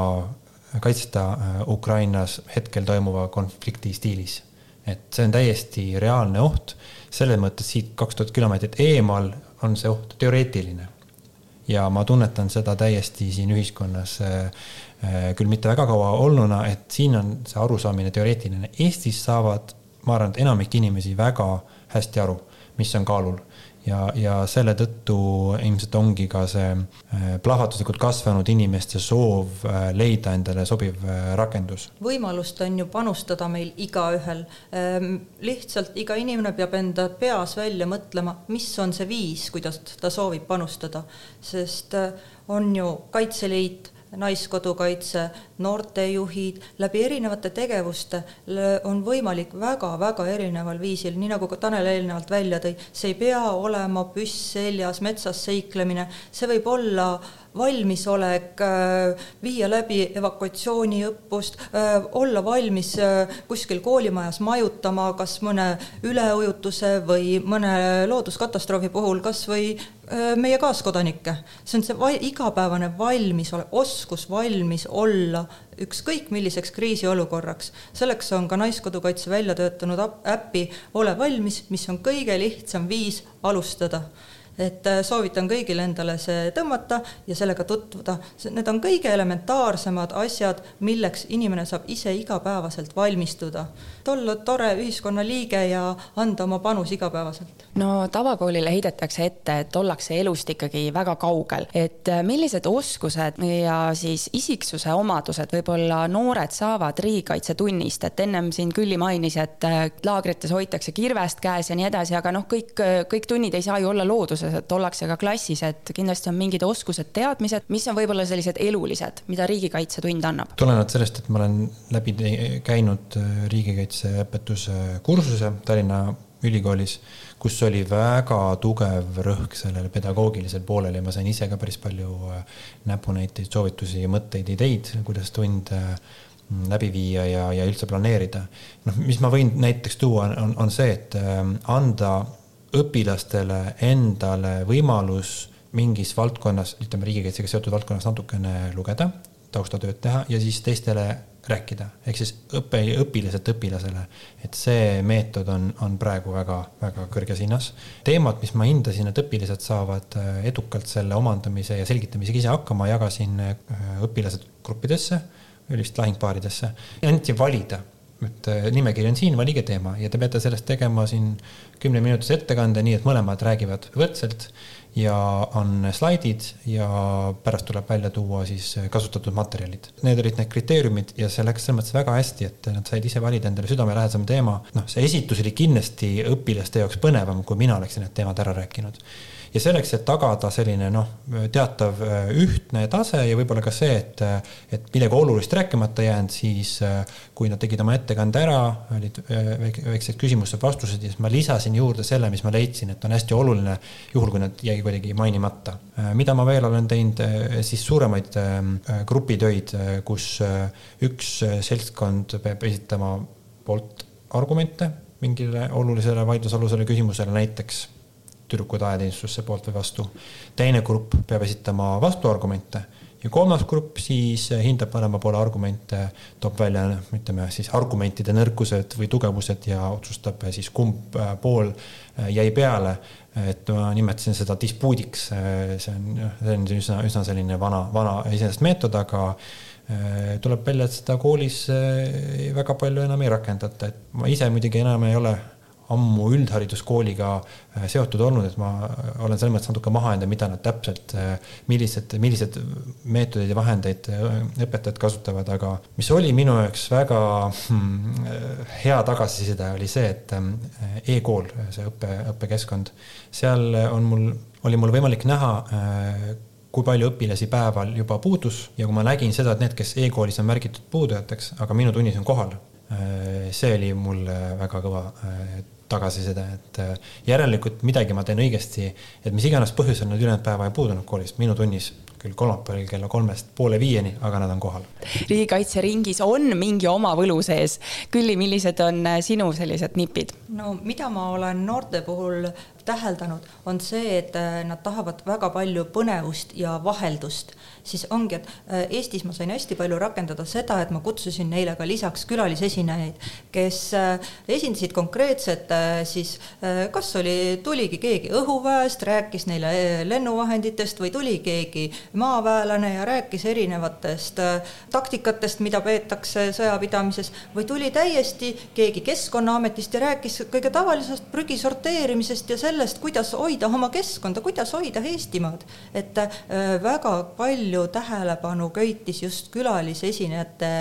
kaitsta äh, Ukrainas hetkel toimuva konflikti stiilis. et see on täiesti reaalne oht, selles mõttes siit kaks tuhat kilomeetrit eemal on see oht teoreetiline. ja ma tunnetan seda täiesti siin ühiskonnas küll mitte väga kaua olnuna, et siin on see arusaamine teoreetiline. Eestis saavad, ma arvan, et enamik inimesi väga äh, hästi aru, mis on kaalul. ja, ja selle tõttu ilmselt ongi ka see äh, plahvatuslikult kasvanud inimeste soov äh, leida endale sobiv äh, rakendus. võimalust on ju panustada meil igaühel. Ähm, lihtsalt iga inimene peab enda peas välja mõtlema, mis on see viis, kuidas ta soovib panustada, sest on ju Kaitseliit Naiskodukaitse, noortejuhid, läbi erinevate tegevuste on võimalik väga-väga erineval viisil, nii nagu ka Tanel eelnevalt välja tõi, see ei pea olema püss seljas metsas seiklemine, see võib olla valmisolek äh, viia läbi evakuatsiooniõppust, äh, olla valmis äh, kuskil koolimajas majutama kas mõne üleujutuse või mõne looduskatastroofi puhul kas või meie kaaskodanikke. see on see va igapäevane valmisolek, oskus valmis olla ükskõik milliseks kriisiolukorraks. selleks on ka Naiskodukaitse välja töötanud äppi Ole valmis, mis on kõige lihtsam viis alustada et äh, soovitan kõigil endale see tõmmata ja sellega tutvuda. Need on kõige elementaarsemad asjad, milleks inimene saab ise igapäevaselt valmistuda. olla tore ühiskonnaliige ja anda oma panus igapäevaselt. no tavakoolile heidetakse ette, et ollakse elust ikkagi väga kaugel, et äh, millised oskused ja siis isiksuse omadused võib-olla noored saavad riigikaitsetunnist, et ennem siin Külli mainis, et äh, laagrites hoitakse kirvest käes ja nii edasi, aga noh, kõik, kõik tunnid ei saa ju olla looduses et ollakse ka klassis, et kindlasti on mingid oskused, teadmised, mis on võib-olla sellised elulised, mida riigikaitsetund annab? tulenevalt sellest, et ma olen läbi käinud äh, riigikaitseõpetuse kursuse Tallinna Ülikoolis, kus oli väga tugev rõhk sellele pedagoogilisele poolele ja ma sain ise ka päris palju äh, näpunäiteid, soovitusi, mõtteid, ideid, kuidas tund äh, läbi viia ja, ja üldse planeerida. noh, mis ma võin näiteks tuua, on, on see, et anda õpilastele endale võimalus mingis valdkonnas, ütleme riigikaitsega seotud valdkonnas natukene lugeda, taustatööd teha ja siis teistele rääkida, ehk siis õpe, õpilaselt õpilasele. et see meetod on, on praegu väga-väga kõrges hinnas. teemad, mis ma hindasin, et õpilased saavad äh, edukalt selle omandamise ja selgitamisega ise hakkama, jagasin äh, õpilased gruppidesse, vist lahingpaaridesse, anti valida et äh, nimekiri on siin, valige teema ja te peate sellest tegema siin kümneminutise ettekande, nii et mõlemad räägivad võrdselt ja on slaidid ja pärast tuleb välja tuua siis kasutatud materjalid. Need olid need kriteeriumid ja see läks selles mõttes väga hästi, et nad said ise valida endale südamelähedasema teema. noh, see esitus oli kindlasti õpilaste jaoks põnevam, kui mina oleksin need teemad ära rääkinud ja selleks, et tagada selline noh, teatav äh, ühtne tase ja võib-olla ka see, et, äh, et midagi olulist rääkimata jäänud, siis äh, kui nad tegid oma ettekande ära, olid väiksed küsimused-vastused ja siis ma lisasin juurde selle, mis ma leidsin, et on hästi oluline, juhul kui nad jäi kuidagi mainimata. mida ma veel olen teinud, siis suuremaid grupitöid, kus üks seltskond peab esitama poolt argumente mingile olulisele vaidlusalusele küsimusele, näiteks tüdrukud ajateenistusse poolt või vastu. teine grupp peab esitama vastuargumente ja kolmas grupp siis hindab mõlema poole argumente, toob välja, ütleme siis argumentide nõrkused või tugevused ja otsustab siis, kumb äh, pool äh, jäi peale. et ma nimetasin seda dispuudiks, äh, see on, see on üsna, üsna selline vana, vana iseenesest meetod, aga tuleb välja, et seda koolis väga palju enam ei rakendata, et ma ise muidugi enam ei ole ammu üldhariduskooliga äh, seotud olnud, et ma olen selles mõttes natuke maha jäänud, mida nad täpselt, äh, millised, millised meetodeid ja vahendeid äh, õpetajad kasutavad, aga mis oli minu jaoks väga hmm, hea tagasiside, oli see, et e-kool, see õppe, õppekeskkond, seal on mul, oli mul võimalik näha kui palju õpilasi päeval juba puudus ja kui ma nägin seda, et need, kes e-koolis on märgitud puudujateks, aga minu tunnis on kohal, see oli mul väga kõva tagasiside, et äh, järelikult midagi ma teen õigesti, et mis iganes põhjusel nad ülejäänud päeva ei puudunud koolist, minu tunnis küll kolmapäeval kella kolmest poole viieni, aga nad on kohal. riigikaitseringis on mingi oma võlu sees. Külli, millised on äh, sinu sellised nipid? no mida ma olen noorte puhul täheldanud, on see, et äh, nad tahavad väga palju põnevust ja vaheldust. Siis ongi, et äh, Eestis ma sain hästi palju rakendada seda, et ma kutsusin neile ka lisaks külalisesinejaid, kes äh, esindasid konkreetset siis, kas oli, tuligi keegi õhuväest, rääkis neile lennuvahenditest või tuli keegi maaväelane ja rääkis erinevatest taktikatest, mida peetakse sõjapidamises, või tuli täiesti keegi Keskkonnaametist ja rääkis kõige tavalisest prügi sorteerimisest ja sellest, sellest, kuidas hoida oma keskkonda, kuidas hoida Eestimaad. et väga palju tähelepanu köitis just külalisesinejate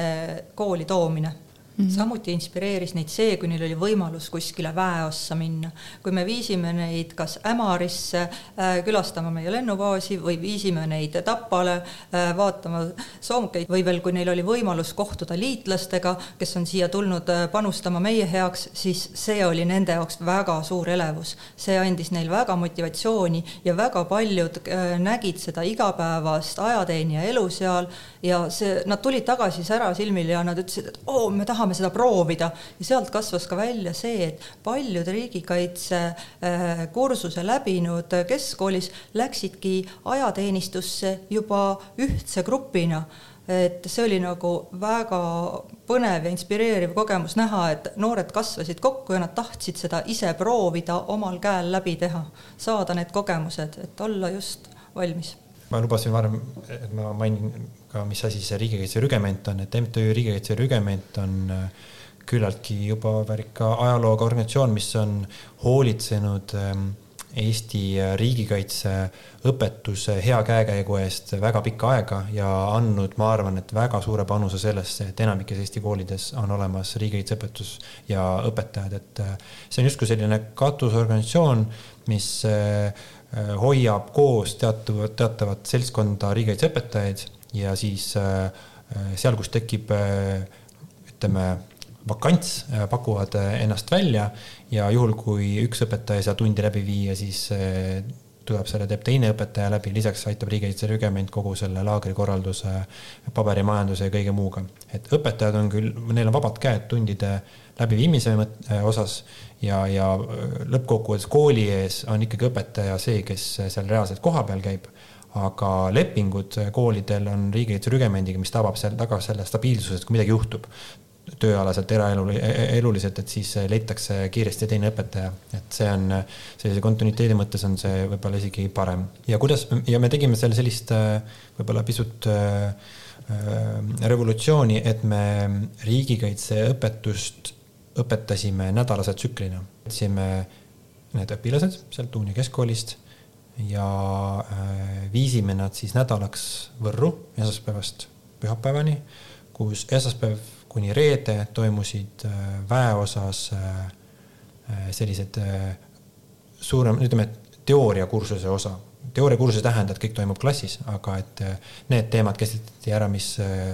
kooli toomine Mm -hmm. samuti inspireeris neid see, kui neil oli võimalus kuskile väeossa minna. kui me viisime neid kas Ämarisse äh, külastama meie lennubaasi või viisime neid Tapale äh, vaatama soomukeid või veel, kui neil oli võimalus kohtuda liitlastega, kes on siia tulnud äh, panustama meie heaks, siis see oli nende jaoks väga suur elevus. see andis neil väga motivatsiooni ja väga paljud äh, nägid seda igapäevast ajateenija elu seal ja see, nad tulid tagasi särasilmil ja nad ütlesid, et oo, me tahame seda proovida ja sealt kasvas ka välja see, et paljud riigikaitsekursuse äh, läbinud keskkoolis läksidki ajateenistusse juba ühtse grupina et see oli nagu väga põnev ja inspireeriv kogemus näha, et noored kasvasid kokku ja nad tahtsid seda ise proovida, omal käel läbi teha, saada need kogemused, et olla just valmis. ma lubasin varem, et ma mainin ka, mis asi see riigikaitse rügement on, et MTÜ Riigikaitse Rügement on äh, küllaltki juba väärika ajalooga organisatsioon, mis on hoolitsenud ähm, Eesti äh, riigikaitse õpetuse hea käekäigu eest väga pikka aega ja andnud, ma arvan, et väga suure panuse sellesse, et enamikes Eesti koolides on olemas riigikaitseõpetus ja õpetajad, et äh, see on justkui selline katusorganisatsioon, mis hoiab koos teatavat, teatavat seltskonda riigikaitseõpetajaid ja siis äh, äh, seal, kus tekib äh, ütleme, vakants, pakuvad ennast välja ja juhul, kui üks õpetaja ei saa tundi läbi viia, siis tuleb selle, teeb teine õpetaja läbi, lisaks aitab riigikaitse rügement kogu selle laagrikorralduse, paberimajanduse ja kõige muuga. et õpetajad on küll, neil on vabad käed tundide läbiviimise osas ja, ja lõppkokkuvõttes kooli ees on ikkagi õpetaja see, kes seal reaalselt kohapeal käib aga lepingud koolidel on riigikaitse rügemendiga, mis tabab seal taga selle stabiilsuse, et kui midagi juhtub tööalaselt, eraeluliselt, et siis leitakse kiiresti teine õpetaja, et see on sellise kontinuiteedi mõttes on see võib-olla isegi parem. ja kuidas ja me tegime seal sellist võib-olla pisut äh, revolutsiooni, et me riigikaitseõpetust õpetasime nädalase tsüklina. võtsime need õpilased sealt Tuuni keskkoolist ja äh, viisime nad siis nädalaks Võrru esmaspäevast pühapäevani, kus esmaspäev kuni reede toimusid äh, väeosas äh, sellised suurem, ütleme, teooriakursuse osa. teooriakursuse ei tähenda, et kõik toimub klassis, aga et need teemad käsitleti ära, mis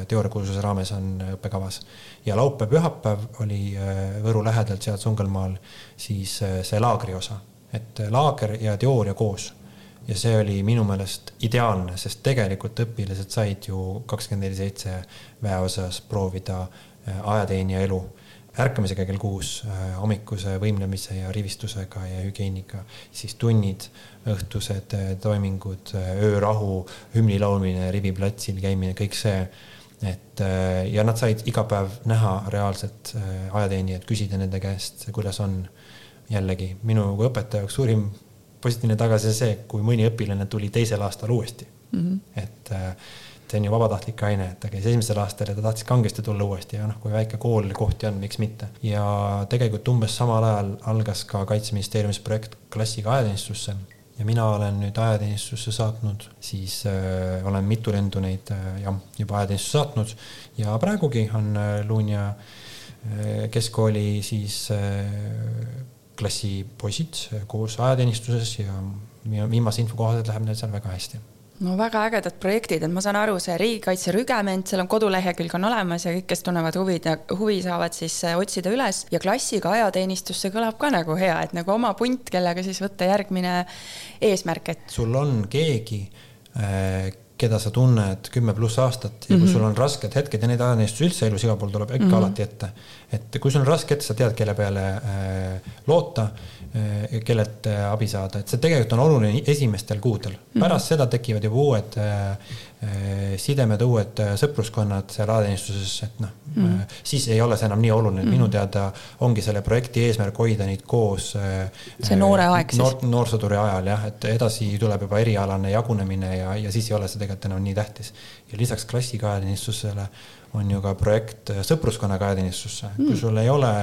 teooriakursuse raames on õppekavas. ja laupäev-pühapäev oli Võru lähedalt seal Sungelmaal siis see laagri osa, et laager ja teooria koos ja see oli minu meelest ideaalne, sest tegelikult õpilased said ju kakskümmend neli seitse väeosas proovida äh, ajateenija elu. ärkamisega kell kuus, äh, hommikuse võimlemise ja rivistusega ja hügieeniga, siis tunnid, õhtused äh, toimingud, öörahu, hümni laulmine riviplatsil käimine, kõik see et ja nad said iga päev näha reaalselt ajateenijaid, küsida nende käest, kuidas on. jällegi minu kui õpetaja jaoks suurim positiivne tagasiside see, kui mõni õpilane tuli teisel aastal uuesti mm. -hmm. et äh, see on ju vabatahtlik aine, et ta käis esimesel aastal ja ta tahtis kangesti tulla uuesti ja noh, kui väike kool kohti on, miks mitte. ja tegelikult umbes samal ajal algas ka Kaitseministeeriumis projekt klassiga ajateenistusse ja mina olen nüüd ajateenistusse saatnud, siis äh, olen mitu lendu neid äh, jah, juba ajateenistusse saatnud ja praegugi on äh, Luunja äh, keskkooli siis äh, klassipoisid koos ajateenistuses ja viimase info kohaselt läheb neil seal väga hästi no väga ägedad projektid, et ma saan aru, see riigikaitse rügement, seal on kodulehekülg on olemas ja kõik, kes tunnevad huvi, huvi saavad siis äh, otsida üles ja klassiga ajateenistus, see kõlab ka nagu hea, et nagu oma punt, kellega siis võtta järgmine eesmärk, et. sul on keegi, äh, keda sa tunned kümme pluss aastat ja kui mm -hmm. sul on rasked hetked ja neid ajateenistusi üldse elus igal pool tuleb ikka mm -hmm. alati ette. et kui sul on raske hetk, sa tead, kelle peale äh, loota kellelt äh, abi saada, et see tegelikult on oluline esimestel kuudel. Mhm. pärast -hmm. seda tekivad juba uued Äh, sidemed, uued sõpruskonnad seal ajateenistuses, et noh mm., siis ei ole see enam nii oluline mm., minu teada ongi selle projekti eesmärk hoida neid koos. see noore aeg noor, siis? noorsõduri ajal jah, et edasi tuleb juba erialane jagunemine ja, ja siis ei ole see tegelikult enam nii tähtis. ja lisaks klassiga ajateenistusele on ju ka projekt sõpruskonnaga ajateenistusse mm., kui sul ei ole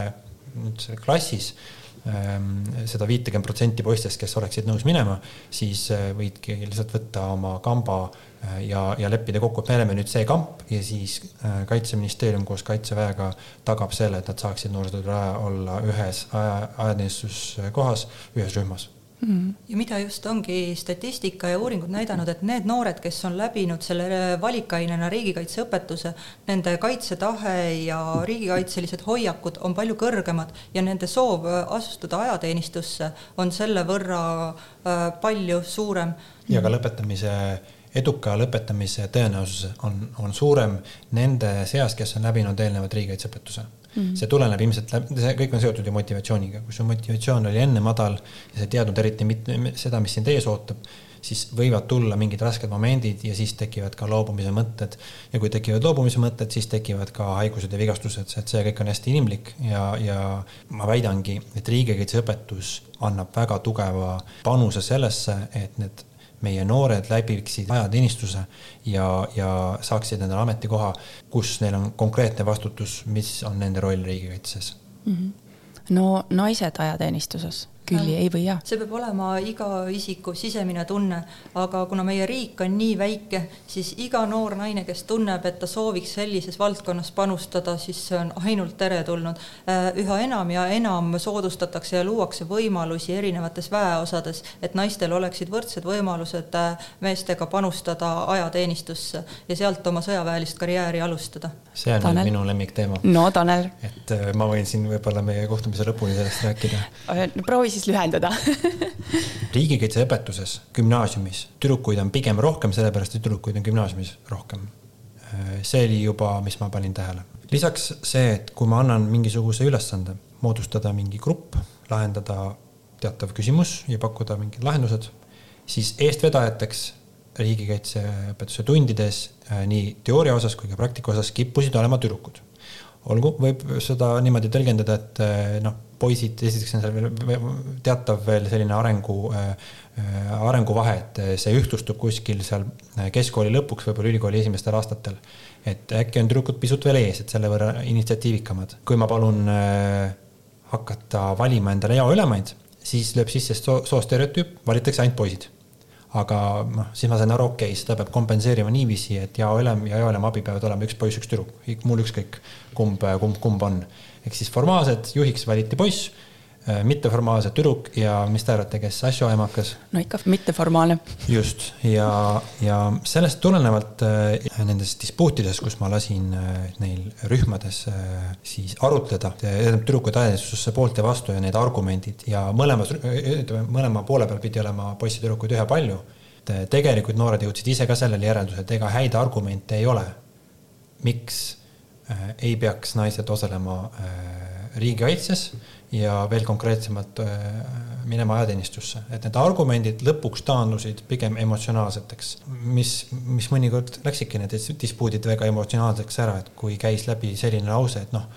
nüüd klassis ähm, seda viitekümmet protsenti poistest, kes oleksid nõus minema, siis võidki lihtsalt võtta oma kamba ja, ja leppida kokku, et me oleme nüüd see kamp ja siis kaitseministeerium koos kaitseväega tagab selle, et nad saaksid noorsootöö olla ühes ajateenistuskohas, ühes rühmas mm.. ja mida just ongi statistika ja uuringud näidanud, et need noored, kes on läbinud selle valikainena riigikaitseõpetuse, nende kaitsetahe ja riigikaitselised hoiakud on palju kõrgemad ja nende soov astuda ajateenistusse on selle võrra äh, palju suurem. ja ka lõpetamise eduka lõpetamise tõenäosus on, on suurem nende seas, kes on läbinud eelnevat riigikaitseõpetuse Mm -hmm. see tuleneb ilmselt, see kõik on seotud ju motivatsiooniga, kui su motivatsioon oli enne madal ja sa ei teadnud eriti mitte seda, mis sind ees ootab, siis võivad tulla mingid rasked momendid ja siis tekivad ka loobumise mõtted. ja kui tekivad loobumise mõtted, siis tekivad ka haigused ja vigastused, et see kõik on hästi inimlik ja, ja ma väidangi, et riigikaitseõpetus annab väga tugeva panuse sellesse, et need meie noored läbiksid ajateenistuse ja, ja saaksid endale ametikoha, kus neil on konkreetne vastutus, mis on nende roll riigikaitses mm. -hmm. no naised ajateenistuses külli, ei või jaa. see peab olema iga isiku sisemine tunne, aga kuna meie riik on nii väike, siis iga noor naine, kes tunneb, et ta sooviks sellises valdkonnas panustada, siis see on ainult teretulnud. Äh, üha enam ja enam soodustatakse ja luuakse võimalusi erinevates väeosades, et naistel oleksid võrdsed võimalused äh, meestega panustada ajateenistusse ja sealt oma sõjaväelist karjääri alustada. see on Tanel. minu lemmikteema. no Tanel. et äh, ma võin siin võib-olla meie kohtumise lõpuni sellest rääkida. proovi siis siis lühendada riigikaitseõpetuses gümnaasiumis tüdrukuid on pigem rohkem, sellepärast et tüdrukuid on gümnaasiumis rohkem. see oli juba, mis ma panin tähele. lisaks see, et kui ma annan mingisuguse ülesande, moodustada mingi grupp, lahendada teatav küsimus ja pakkuda mingid lahendused, siis eestvedajateks riigikaitseõpetuse tundides nii teooria osas kui ka praktika osas kippusid olema tüdrukud olgu, võib seda niimoodi tõlgendada, et noh, poisid, esiteks on seal veel teatav veel selline arengu äh,, arenguvahe, et see ühtlustub kuskil seal keskkooli lõpuks, võib-olla ülikooli esimestel aastatel. et äkki on tüdrukud pisut veel ees, et selle võrra initsiatiivikamad. kui ma palun hakata valima endale jaoülemaid, siis lööb sisse soo, soostereotüüp, valitakse ainult poisid aga noh, siis ma sain aru, okei okay,, seda peab kompenseerima niiviisi, et jaoülem ja jaoülema abi peavad olema üks poiss, üks tüdruk, mul ükskõik, kumb, kumb, kumb on. Ehk siis formaalselt juhiks valiti poiss, äh, mitteformaalselt tüdruk ja mis te arvate, kes asjuaimakas? no ikka mitteformaalne. just ja, ja sellest tulenevalt äh, nendes dispuutides, kus ma lasin äh, neil rühmades siis arutleda, tüdrukud ajateenistusse poolt ja vastu ja need argumendid ja mõlemas, ütleme mõlema poole peal pidi olema poisse-tüdrukuid ühepalju. tegelikult noored jõudsid ise ka sellele järeldusele, et ega häid argumente ei ole. miks ei peaks naised osalema riigikaitses ja veel konkreetsemalt äh, minema ajateenistusse, et need argumendid lõpuks taandusid pigem emotsionaalseteks, mis, mis mõnikord läksidki need dispuudid väga emotsionaalseks ära, et kui käis läbi selline lause, et noh,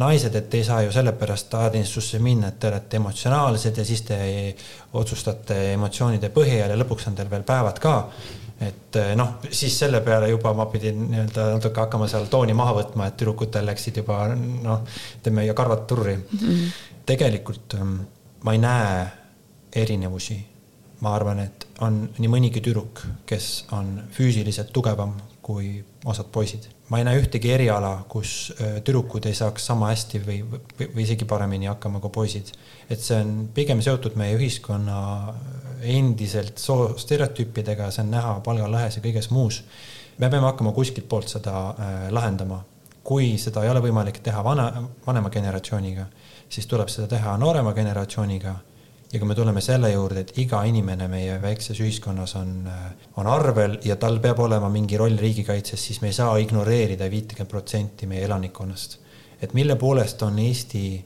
naised, et ei saa ju sellepärast ajateenistusse minna, et te olete emotsionaalsed ja siis te otsustate emotsioonide põhjal ja lõpuks on teil veel päevad ka et eh, noh, siis selle peale juba ma pidin nii-öelda natuke hakkama seal tooni maha võtma, et tüdrukutel läksid juba noh, ütleme ja karvad turri mm. -hmm. Tegelikult ehm, ma ei näe erinevusi. ma arvan, et on nii mõnigi tüdruk, kes on füüsiliselt tugevam kui osad poisid. ma ei näe ühtegi eriala, kus eh, tüdrukud ei saaks sama hästi või, või, või isegi paremini hakkama kui poisid. et see on pigem seotud meie ühiskonna endiselt soostereotüüpidega, see on näha palgalõhes ja kõiges muus. me peame hakkama kuskilt poolt seda äh, lahendama. kui seda ei ole võimalik teha vana, vanema generatsiooniga, siis tuleb seda teha noorema generatsiooniga. ja kui me tuleme selle juurde, et iga inimene meie väikses ühiskonnas on, äh, on arvel ja tal peab olema mingi roll riigikaitses, siis me ei saa ignoreerida viitekümmet protsenti meie elanikkonnast. et mille poolest on Eesti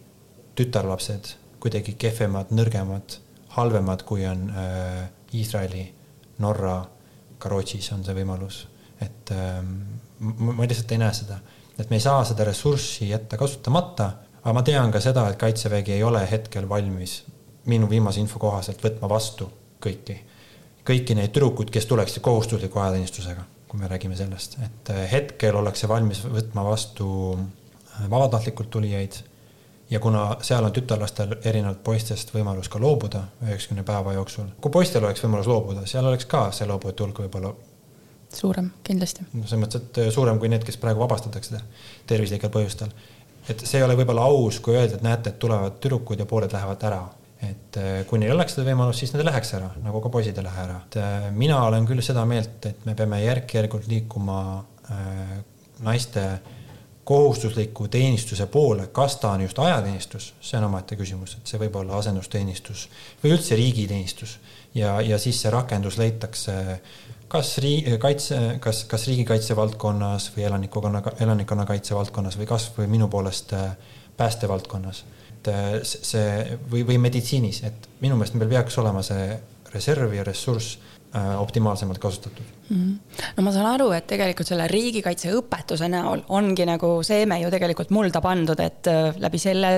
tütarlapsed kuidagi kehvemad, nõrgemad halvemad, kui on äh, Iisraeli, Norra, ka Rootsis on see võimalus. et ähm, ma lihtsalt ei näe seda, et me ei saa seda ressurssi jätta kasutamata, aga ma tean ka seda, et Kaitsevägi ei ole hetkel valmis minu viimase info kohaselt võtma vastu kõiki, kõiki neid tüdrukuid, kes tuleksid kohustusliku ajateenistusega, kui me räägime sellest, et äh, hetkel ollakse valmis võtma vastu äh, vabatahtlikult tulijaid ja kuna seal on tütarlastel erinevalt poistest võimalus ka loobuda üheksakümne päeva jooksul, kui poistel oleks võimalus loobuda, seal oleks ka see loobujate hulk võib-olla suurem, kindlasti. no selles mõttes, et suurem kui need, kes praegu vabastatakse tervislikel põhjustel. Et see ei ole võib-olla aus, kui öelda, et näete, et tulevad tüdrukud ja pooled lähevad ära. et eh, kui neil oleks seda võimalust, siis nad ei läheks ära, nagu ka poisid ei lähe ära. et eh, mina olen küll seda meelt, et me peame järk-järgult liikuma äh, naiste äh, kohustusliku teenistuse poole, kas ta on just ajateenistus, see on omaette küsimus, et see võib olla asendusteenistus või üldse riigiteenistus ja, ja siis see rakendus leitakse kas riigi kaitse, kas, kas riigikaitse valdkonnas või elanikkonna, elanikkonnakaitse valdkonnas või kasvõi minu poolest äh, päästevaldkonnas. et äh, see või, või meditsiinis, et minu meelest meil peaks olema see reserv ja ressurss Äh, optimaalsemalt kasutatud mm. -hmm. no ma saan aru, et tegelikult selle riigikaitseõpetuse näol ongi nagu seeme ju tegelikult mulda pandud, et läbi selle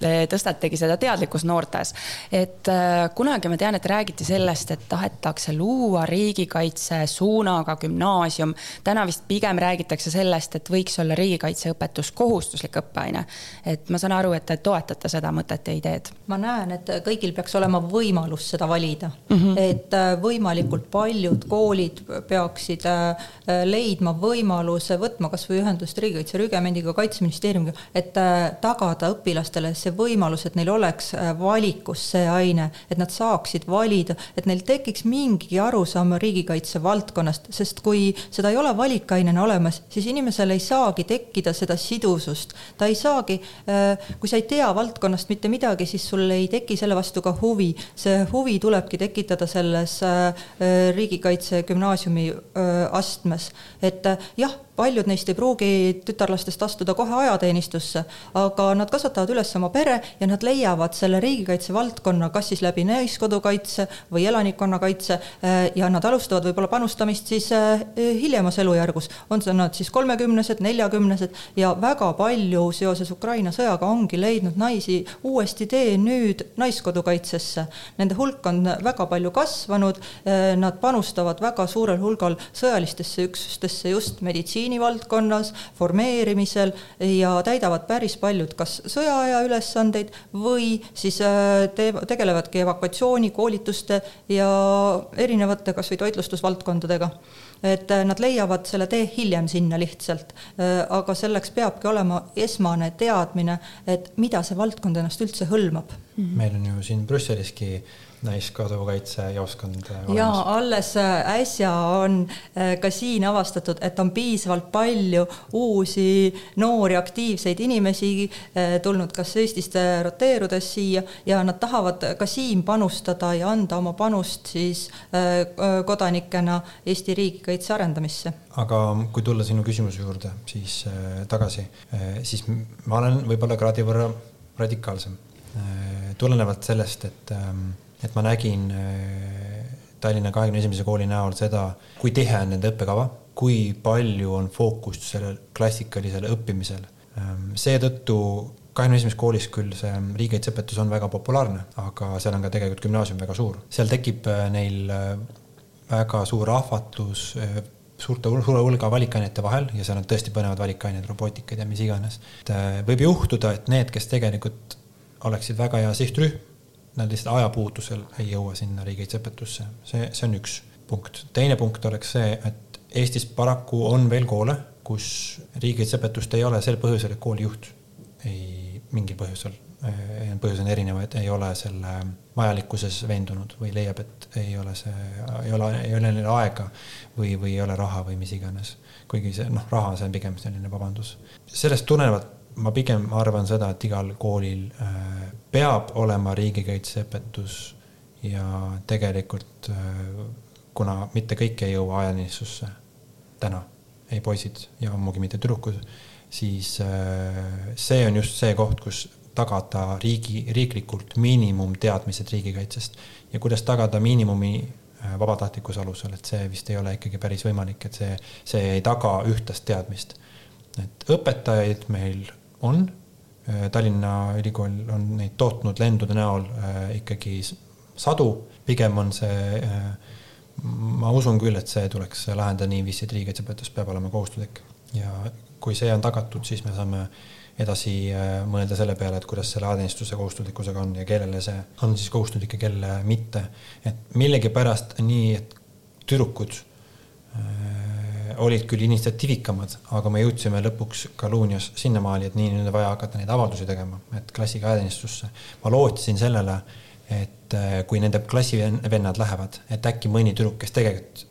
tõstategi seda teadlikkust noortes. et äh, kunagi ma tean, et räägiti sellest, et tahetakse luua riigikaitse suunaga gümnaasium. täna vist pigem räägitakse sellest, et võiks olla riigikaitseõpetus kohustuslik õppeaine. et ma saan aru, et te toetate seda mõtet ja ideed. ma näen, et kõigil peaks olema võimalus seda valida mm, -hmm. et äh, võimalikult paljud koolid peaksid äh, leidma võimaluse võtma kasvõi ühendust riigikaitse rügemendiga, kaitseministeeriumiga, et tagada õpilastele see võimalus, et neil oleks äh, valikus see aine, et nad saaksid valida, et neil tekiks mingigi arusaam riigikaitse valdkonnast, sest kui seda ei ole valikainena olemas, siis inimesel ei saagi tekkida seda sidusust. ta ei saagi, äh, kui sa ei tea valdkonnast mitte midagi, siis sul ei teki selle vastu ka huvi. see huvi tulebki tekitada selles äh, riigikaitse gümnaasiumi astmes, et jah paljud neist ei pruugi tütarlastest astuda kohe ajateenistusse, aga nad kasvatavad üles oma pere ja nad leiavad selle riigikaitse valdkonna kas siis läbi Naiskodukaitse või elanikkonnakaitse eh, ja nad alustavad võib-olla panustamist siis eh, hiljemas elujärgus, on see nad siis kolmekümnesed, neljakümnesed ja väga palju seoses Ukraina sõjaga ongi leidnud naisi uuesti tee nüüd Naiskodukaitsesse. Nende hulk on väga palju kasvanud, nad panustavad väga suurel hulgal sõjalistesse üksustesse just meditsiini meditsiinivaldkonnas, formeerimisel ja täidavad päris paljud kas sõjaaja ülesandeid või siis äh, te-, tegelevadki evakuatsiooni, koolituste ja erinevate kas või toitlustusvaldkondadega et äh, nad leiavad selle tee hiljem sinna lihtsalt. Äh, aga selleks peabki olema esmane teadmine, et mida see valdkond ennast üldse hõlmab. meil on ju siin Brüsseliski naiskodukaitsejaoskond. ja alles äh, äsja on äh, ka siin avastatud, et on piisavalt palju uusi noori aktiivseid inimesi äh, tulnud kas Eestist roteerudes siia ja nad tahavad ka siin panustada ja anda oma panust siis kodanikena Eesti riigikaitse arendamisse. aga kui tulla sinu küsimuse juurde, siis tagasi, siis ma olen võib-olla kraadi võrra radikaalsem tulenevalt sellest, et ähm, et ma nägin äh, Tallinna kahekümne esimese kooli näol seda, kui tihe on nende õppekava, kui palju on fookust sellel klassikalisel õppimisel. Ähm, seetõttu kahekümne esimeses koolis küll see riigikaitseõpetus on väga populaarne, aga seal on ka tegelikult gümnaasium väga suur. seal tekib äh, neil äh, väga suur ahvatlus suurte, suure hulga valikainete vahel ja seal on tõesti põnevad valikained, robootikad ja mis iganes. et võib juhtuda, et need, kes tegelikult oleksid väga hea sihtrühm, nad lihtsalt ajapuudusel ei jõua sinna riigikaitseõpetusse, see, see on üks punkt. teine punkt oleks see, et Eestis paraku on veel koole, kus riigikaitseõpetust ei ole sel põhjusel, et koolijuht ei, mingil põhjusel, eh, põhjused on erinevad, ei ole selle vajalikkuses veendunud või leiab, et ei ole see, ei ole, ei ole neil aega või, või ei ole raha või mis iganes. kuigi see noh, raha, see on pigem selline vabandus. sellest tulenevalt ma pigem arvan seda, et igal koolil äh, peab olema riigikaitseõpetus ja tegelikult äh, kuna mitte kõik ei jõua ajateenistusse täna, ei poisid ja ammugi mitte tüdrukud, siis äh, see on just see koht, kus tagada riigi, riiklikult miinimumteadmised riigikaitsest ja kuidas tagada miinimumi vabatahtlikkuse alusel, et see vist ei ole ikkagi päris võimalik, et see, see ei taga ühtlast teadmist. et õpetajaid meil on. Äh, Tallinna Ülikool on neid tootnud lendude näol äh, ikkagi sadu, pigem on see, äh, ma usun küll, et see tuleks lahendada niiviisi, et riigikaitseõpetus peab olema kohustuslik ja kui see on tagatud, siis me saame edasi mõelda selle peale, et kuidas selle ajateenistuse kohustuslikkusega on ja kellele see on siis kohustuslik ja kellele mitte. et millegipärast nii, et tüdrukud olid küll initsiatiivikamad, aga me jõudsime lõpuks Kaluunias sinnamaali, et nii nüüd on vaja hakata neid avaldusi tegema, et klassiga ajateenistusse. ma lootsin sellele, et äh, kui nende klassivennad lähevad, et äkki mõni tüdruk, kes tegelikult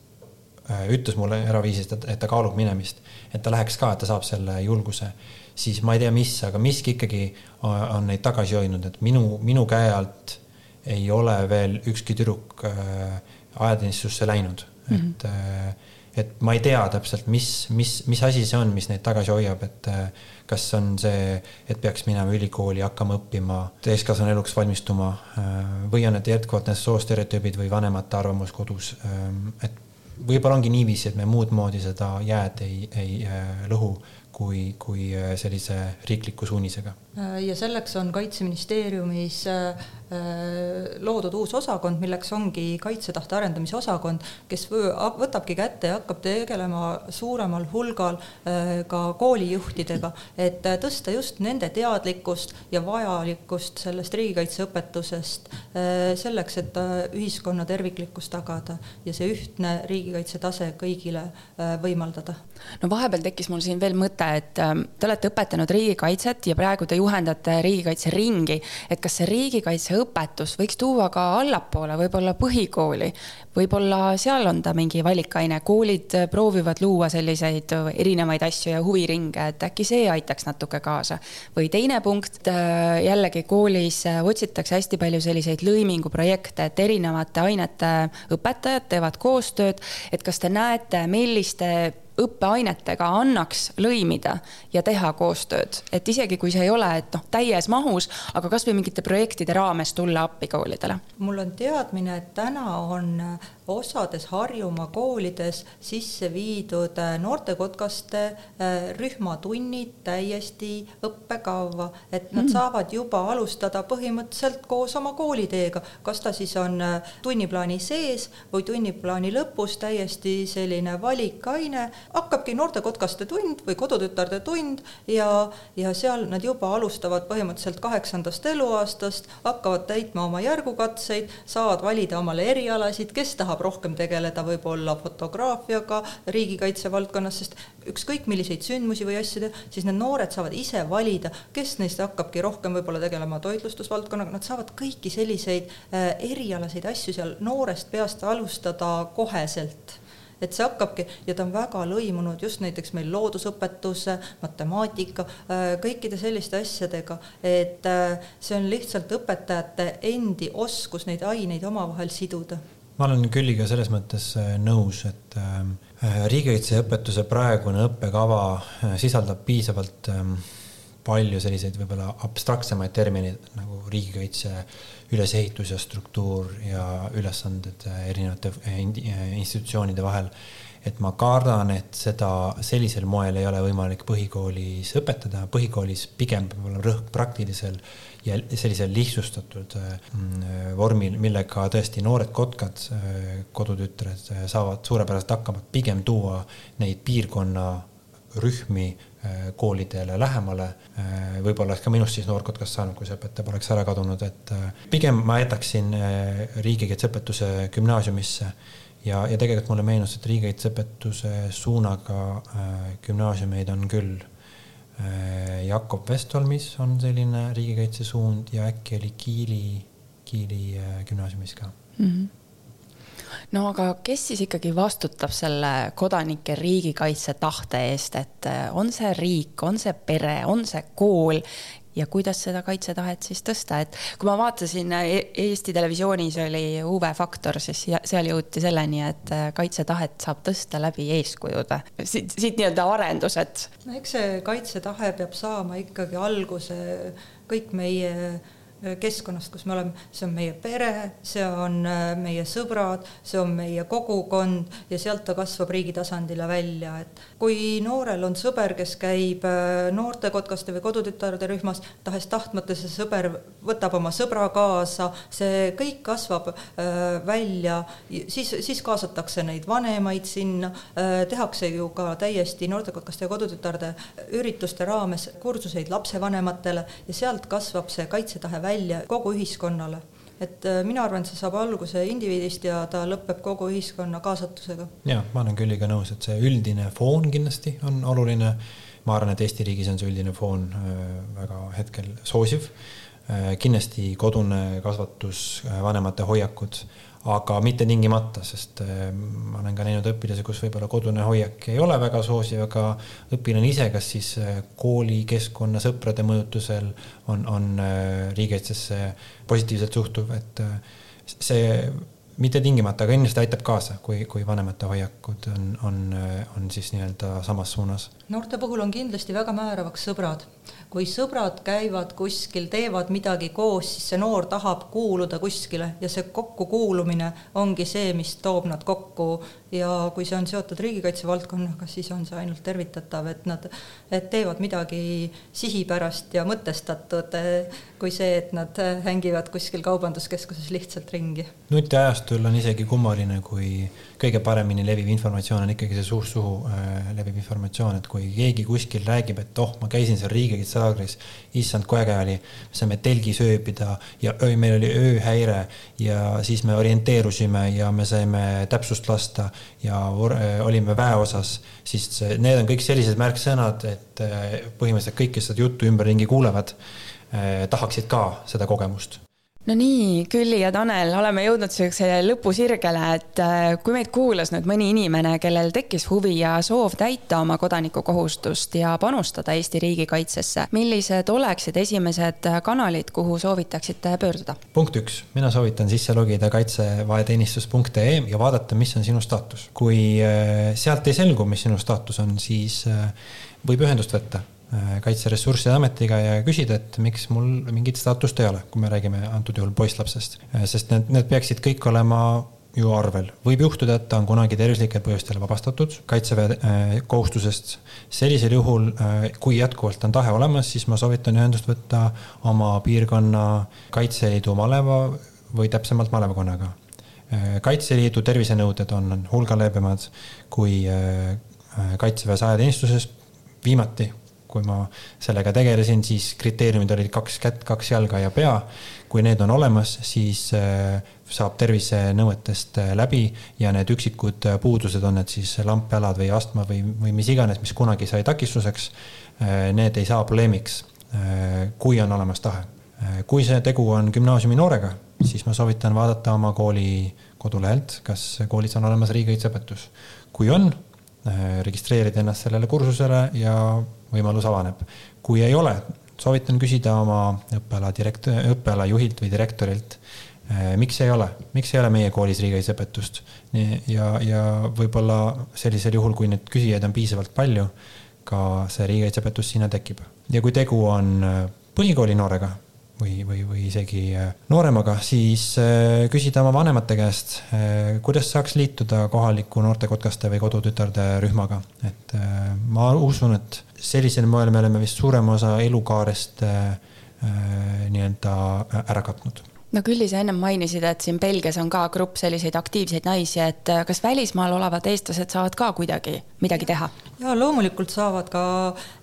äh, ütles mulle eraviisist, et, et ta kaalub minemist, et ta läheks ka, et ta saab selle julguse, siis ma ei tea, mis, aga miski ikkagi on neid tagasi hoidnud, et minu, minu käe alt ei ole veel ükski tüdruk äh, ajateenistusse läinud mm, -hmm. Et ma ei tea täpselt, mis, mis, mis asi see on, mis neid tagasi hoiab, et äh, kas on see, et peaks minema ülikooli, hakkama õppima, täiskasvanu eluks valmistuma äh, või on need jätkuvalt need soostereotüübid või vanemate arvamus kodus, ähm, et võib-olla ongi niiviisi, et me muud moodi seda jääd ei, ei äh, lõhu kui, kui sellise riikliku suunisega. Ja selleks on Kaitseministeeriumis Äh, loodud uus osakond, milleks ongi kaitsetahte arendamise osakond, kes võtabki kätte ja hakkab tegelema suuremal hulgal äh, ka koolijuhtidega, et äh, tõsta just nende teadlikkust ja vajalikkust sellest riigikaitseõpetusest selleks, et ühiskonna terviklikkust tagada ja see ühtne riigikaitse tase kõigile võimaldada. no vahepeal tekkis mul siin veel mõte, et te olete õpetanud riigikaitset ja praegu te juhendate riigikaitseringi, et kas see riigikaitse õpetus võiks tuua ka allapoole, võib-olla põhikooli, võib-olla seal on ta mingi valikaine, koolid proovivad luua selliseid erinevaid asju ja huviringe, et äkki see aitaks natuke kaasa. või teine punkt, jällegi koolis otsitakse hästi palju selliseid lõiminguprojekte, et erinevate ainete õpetajad teevad koostööd, et kas te näete, milliste õppeainetega annaks lõimida ja teha koostööd, et isegi kui see ei ole, et noh, täies mahus, aga kasvõi mingite projektide raames tulla appi koolidele. mul on teadmine, et täna on osades Harjumaa koolides sisse viidud äh, noortekotkaste äh, rühmatunnid täiesti õppekavva, et nad mm. saavad juba alustada põhimõtteliselt koos oma kooliteega, kas ta siis on äh, tunniplaani sees või tunniplaani lõpus täiesti selline valikaine, hakkabki noortekotkaste tund või kodutütarde tund ja, ja seal nad juba alustavad põhimõtteliselt kaheksandast eluaastast, hakkavad täitma oma järgukatseid, saavad valida omale erialasid, kes tahab tahab rohkem tegeleda võib-olla fotograafiaga riigikaitse valdkonnas, sest ükskõik milliseid sündmusi või asju teha, siis need noored saavad ise valida, kes neist hakkabki rohkem võib-olla tegelema toitlustusvaldkonnaga, nad saavad kõiki selliseid äh, erialaseid asju seal noorest peast alustada koheselt. Et see hakkabki ja ta on väga lõimunud just näiteks meil loodusõpetus, matemaatika, äh, kõikide selliste asjadega, et äh, see on lihtsalt õpetajate endi oskus neid aineid omavahel siduda ma olen Külliga selles mõttes äh, nõus, et ähm, äh, riigikaitseõpetuse praegune õppekava äh, sisaldab piisavalt ähm, palju selliseid võib-olla abstraktsemaid termineid nagu riigikaitse ülesehitus ja struktuur ja ülesanded erinevate institutsioonide vahel. et ma kardan, et seda sellisel moel ei ole võimalik põhikoolis õpetada, põhikoolis pigem peab olema rõhk praktilisel ja sellisel lihtsustatud mm, vormil, millega tõesti noored kotkad, kodutütred saavad suurepäraselt hakkama, pigem tuua neid piirkonna rühmi koolidele lähemale. võib-olla oleks ka minust siis noorkotkast saanud, kui see õpetaja poleks ära kadunud, et pigem ma jätaksin riigikaitseõpetuse gümnaasiumisse ja, ja tegelikult mulle meenus, et riigikaitseõpetuse suunaga gümnaasiumeid on küll Äh, Jakob Westholmis on selline riigikaitsesuund ja äkki oli Kiili, Kiili äh, gümnaasiumis ka mm. -hmm no aga kes siis ikkagi vastutab selle kodanike riigikaitse tahte eest, et äh, on see riik, on see pere, on see kool, ja kuidas seda kaitsetahet siis tõsta, et kui ma vaatasin e-, Eesti Televisioonis oli UV Faktor, siis seal jõuti selleni, et äh, kaitsetahet saab tõsta läbi eeskujude. siit, siit nii-öelda arendused. no eks see kaitsetahe peab saama ikkagi alguse kõik meie keskkonnast, kus me oleme, see on meie pere, see on meie sõbrad, see on meie kogukond ja sealt ta kasvab riigi tasandile välja, et kui noorel on sõber, kes käib noortekotkaste või kodutütarde rühmas, tahes-tahtmata see sõber võtab oma sõbra kaasa, see kõik kasvab välja, siis, siis kaasatakse neid vanemaid sinna, tehakse ju ka täiesti noortekotkaste ja kodutütarde ürituste raames kursuseid lapsevanematele ja sealt kasvab see kaitsetahe välja kogu ühiskonnale et äh, mina arvan, et see saab alguse indiviidist ja ta lõpeb kogu ühiskonna kaasatusega. ja ma olen Külliga nõus, et see üldine foon kindlasti on oluline. ma arvan, et Eesti riigis on see üldine foon äh, väga hetkel soosiv. Äh, kindlasti kodune kasvatus, vanemate hoiakud aga mitte tingimata, sest äh, ma olen ka näinud õpilasi, kus võib-olla kodune hoiak ei ole väga soosiv, aga õpilane ise, kas siis äh, koolikeskkonna sõprade mõjutusel on, on äh, riigikaitsesse positiivselt suhtuv, et see mitte tingimata, aga kindlasti aitab kaasa, kui, kui vanemate hoiakud on, on, on siis nii-öelda samas suunas. Noorte puhul on kindlasti väga määravaks sõbrad kui sõbrad käivad kuskil, teevad midagi koos, siis see noor tahab kuuluda kuskile ja see kokkukuulumine ongi see, mis toob nad kokku ja kui see on seotud riigikaitse valdkonnaga, siis on see ainult tervitatav, et nad, et teevad midagi sihipärast ja mõtestatud, kui see, et nad hängivad kuskil kaubanduskeskuses lihtsalt ringi. nutiajastul on isegi kummaline, kui kõige paremini leviv informatsioon on ikkagi see suust suhu äh, leviv informatsioon, et kui keegi kuskil räägib, et oh, ma käisin seal riigikaitse laagris, issand, kui äge oli. saime telgis ööbida ja öö, meil oli ööhäire ja siis me orienteerusime ja me saime täpsust lasta ja äh, olime väeosas, siis need on kõik sellised märksõnad, et äh, põhimõtteliselt kõik, kes seda juttu ümberringi kuulevad, äh, tahaksid ka seda kogemust no nii, Külli ja Tanel, oleme jõudnud siuksele lõpusirgele, et äh, kui meid kuulas nüüd mõni inimene, kellel tekkis huvi ja soov täita oma kodanikukohustust ja panustada Eesti riigikaitsesse, millised oleksid esimesed kanalid, kuhu soovitaksite pöörduda? punkt üks, mina soovitan sisse logida kaitseväeteenistus.ee ja vaadata, mis on sinu staatus. kui äh, sealt ei selgu, mis sinu staatus on, siis äh, võib ühendust võtta Äh, Kaitseressursside Ametiga ja küsida, et miks mul mingit staatust ei ole, kui me räägime antud juhul poisslapsest. Äh, sest need, need peaksid kõik olema ju arvel. võib juhtuda, et ta on kunagi tervislikel põhjustel vabastatud kaitseväe äh, kohustusest. sellisel juhul, kui jätkuvalt on tahe olemas, siis ma soovitan ühendust võtta oma piirkonna Kaitseliidu maleva või täpsemalt malevakonnaga. kaitseliidu tervisenõuded on hulga leebemad kui kaitseväes ajateenistuses viimati kui ma sellega tegelesin, siis kriteeriumid olid kaks kätt, kaks jalga ja pea. kui need on olemas, siis äh, saab tervisenõuetest äh, läbi ja need üksikud äh, puudused, on need siis lampjalad või astma või, või mis iganes, mis kunagi sai takistuseks, need ei saa probleemiks, kui on olemas tahe. kui see tegu on gümnaasiumi noorega, siis ma soovitan vaadata oma kooli kodulehelt, kas koolis on olemas riigikaitseõpetus. kui on, registreerida ennast sellele kursusele ja võimalus avaneb. kui ei ole, soovitan küsida oma õppeala direkt-, õppeala juhilt või direktorilt, eh, miks ei ole, miks ei ole meie koolis riigikaitseõpetust. ja, ja võib-olla sellisel juhul, kui neid küsijaid on piisavalt palju, ka see riigikaitseõpetus sinna tekib. ja kui tegu on eh, põhikooli noorega või, või, või isegi eh, nooremaga, siis küsida oma vanemate käest, kuidas saaks liituda kohaliku noortekotkaste või kodutütarde rühmaga. et ma usun, et sellisel moel me oleme vist suurema osa elukaarest äh, äh, nii-öelda ära katnud no Külli, sa ennem mainisid, et siin Belgias on ka grupp selliseid aktiivseid naisi, et äh, kas välismaal olevad eestlased saavad ka kuidagi midagi teha? Ja loomulikult saavad ka,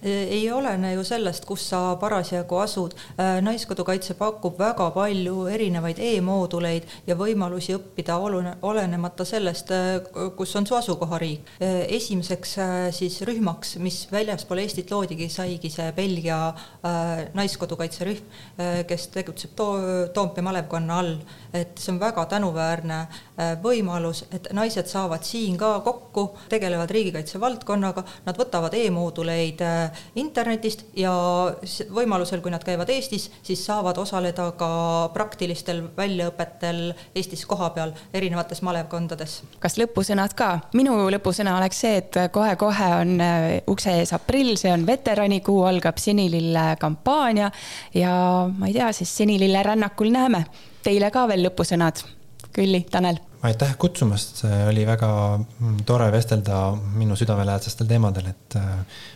e, ei olene ju sellest, kus sa parasjagu asud. Äh, naiskodukaitse pakub väga palju erinevaid e-mooduleid ja võimalusi õppida olune, olenemata sellest, äh, kus on su asukohariik. esimeseks siis rühmaks, mis väljaspool Eestit loodigi, saigi see Belgia naiskodukaitserühm, kes tegutseb Too-, Toompea malevkonna all, et see on väga tänuväärne äh, võimalus, et naised saavad siin ka kokku, tegelevad riigikaitse valdkonnaga, nad võtavad e-mooduleid äh, internetist ja võimalusel, kui nad käivad Eestis, siis saavad osaleda ka praktilistel väljaõpetel Eestis kohapeal erinevates malevkondades. kas lõpusõnad ka? minu lõpusõna oleks see, et kohe-kohe on äh, ukse ees aprill, see on veteranikuu, algab Sinilille kampaania ja ma ei tea, siis Sinilille rännakul näeme. Teile ka veel lõpusõnad. Külli, Tanel aitäh kutsumast, oli väga mm, tore vestelda minu südamelähedastel teemadel, et äh,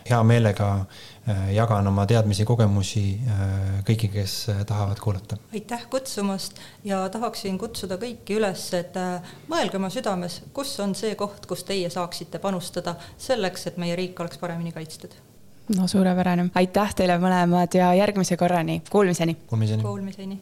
hea meelega äh, jagan oma teadmisi, kogemusi äh, kõigiga, kes tahavad kuulata. aitäh kutsumast ja tahaksin kutsuda kõiki üles, et mõelge oma südames, kus on see koht, kus teie saaksite panustada selleks, et meie riik oleks paremini kaitstud. no suurepärane, aitäh teile mõlemad ja järgmise korrani, kuulmiseni. Kuulmiseni. Kuulmiseni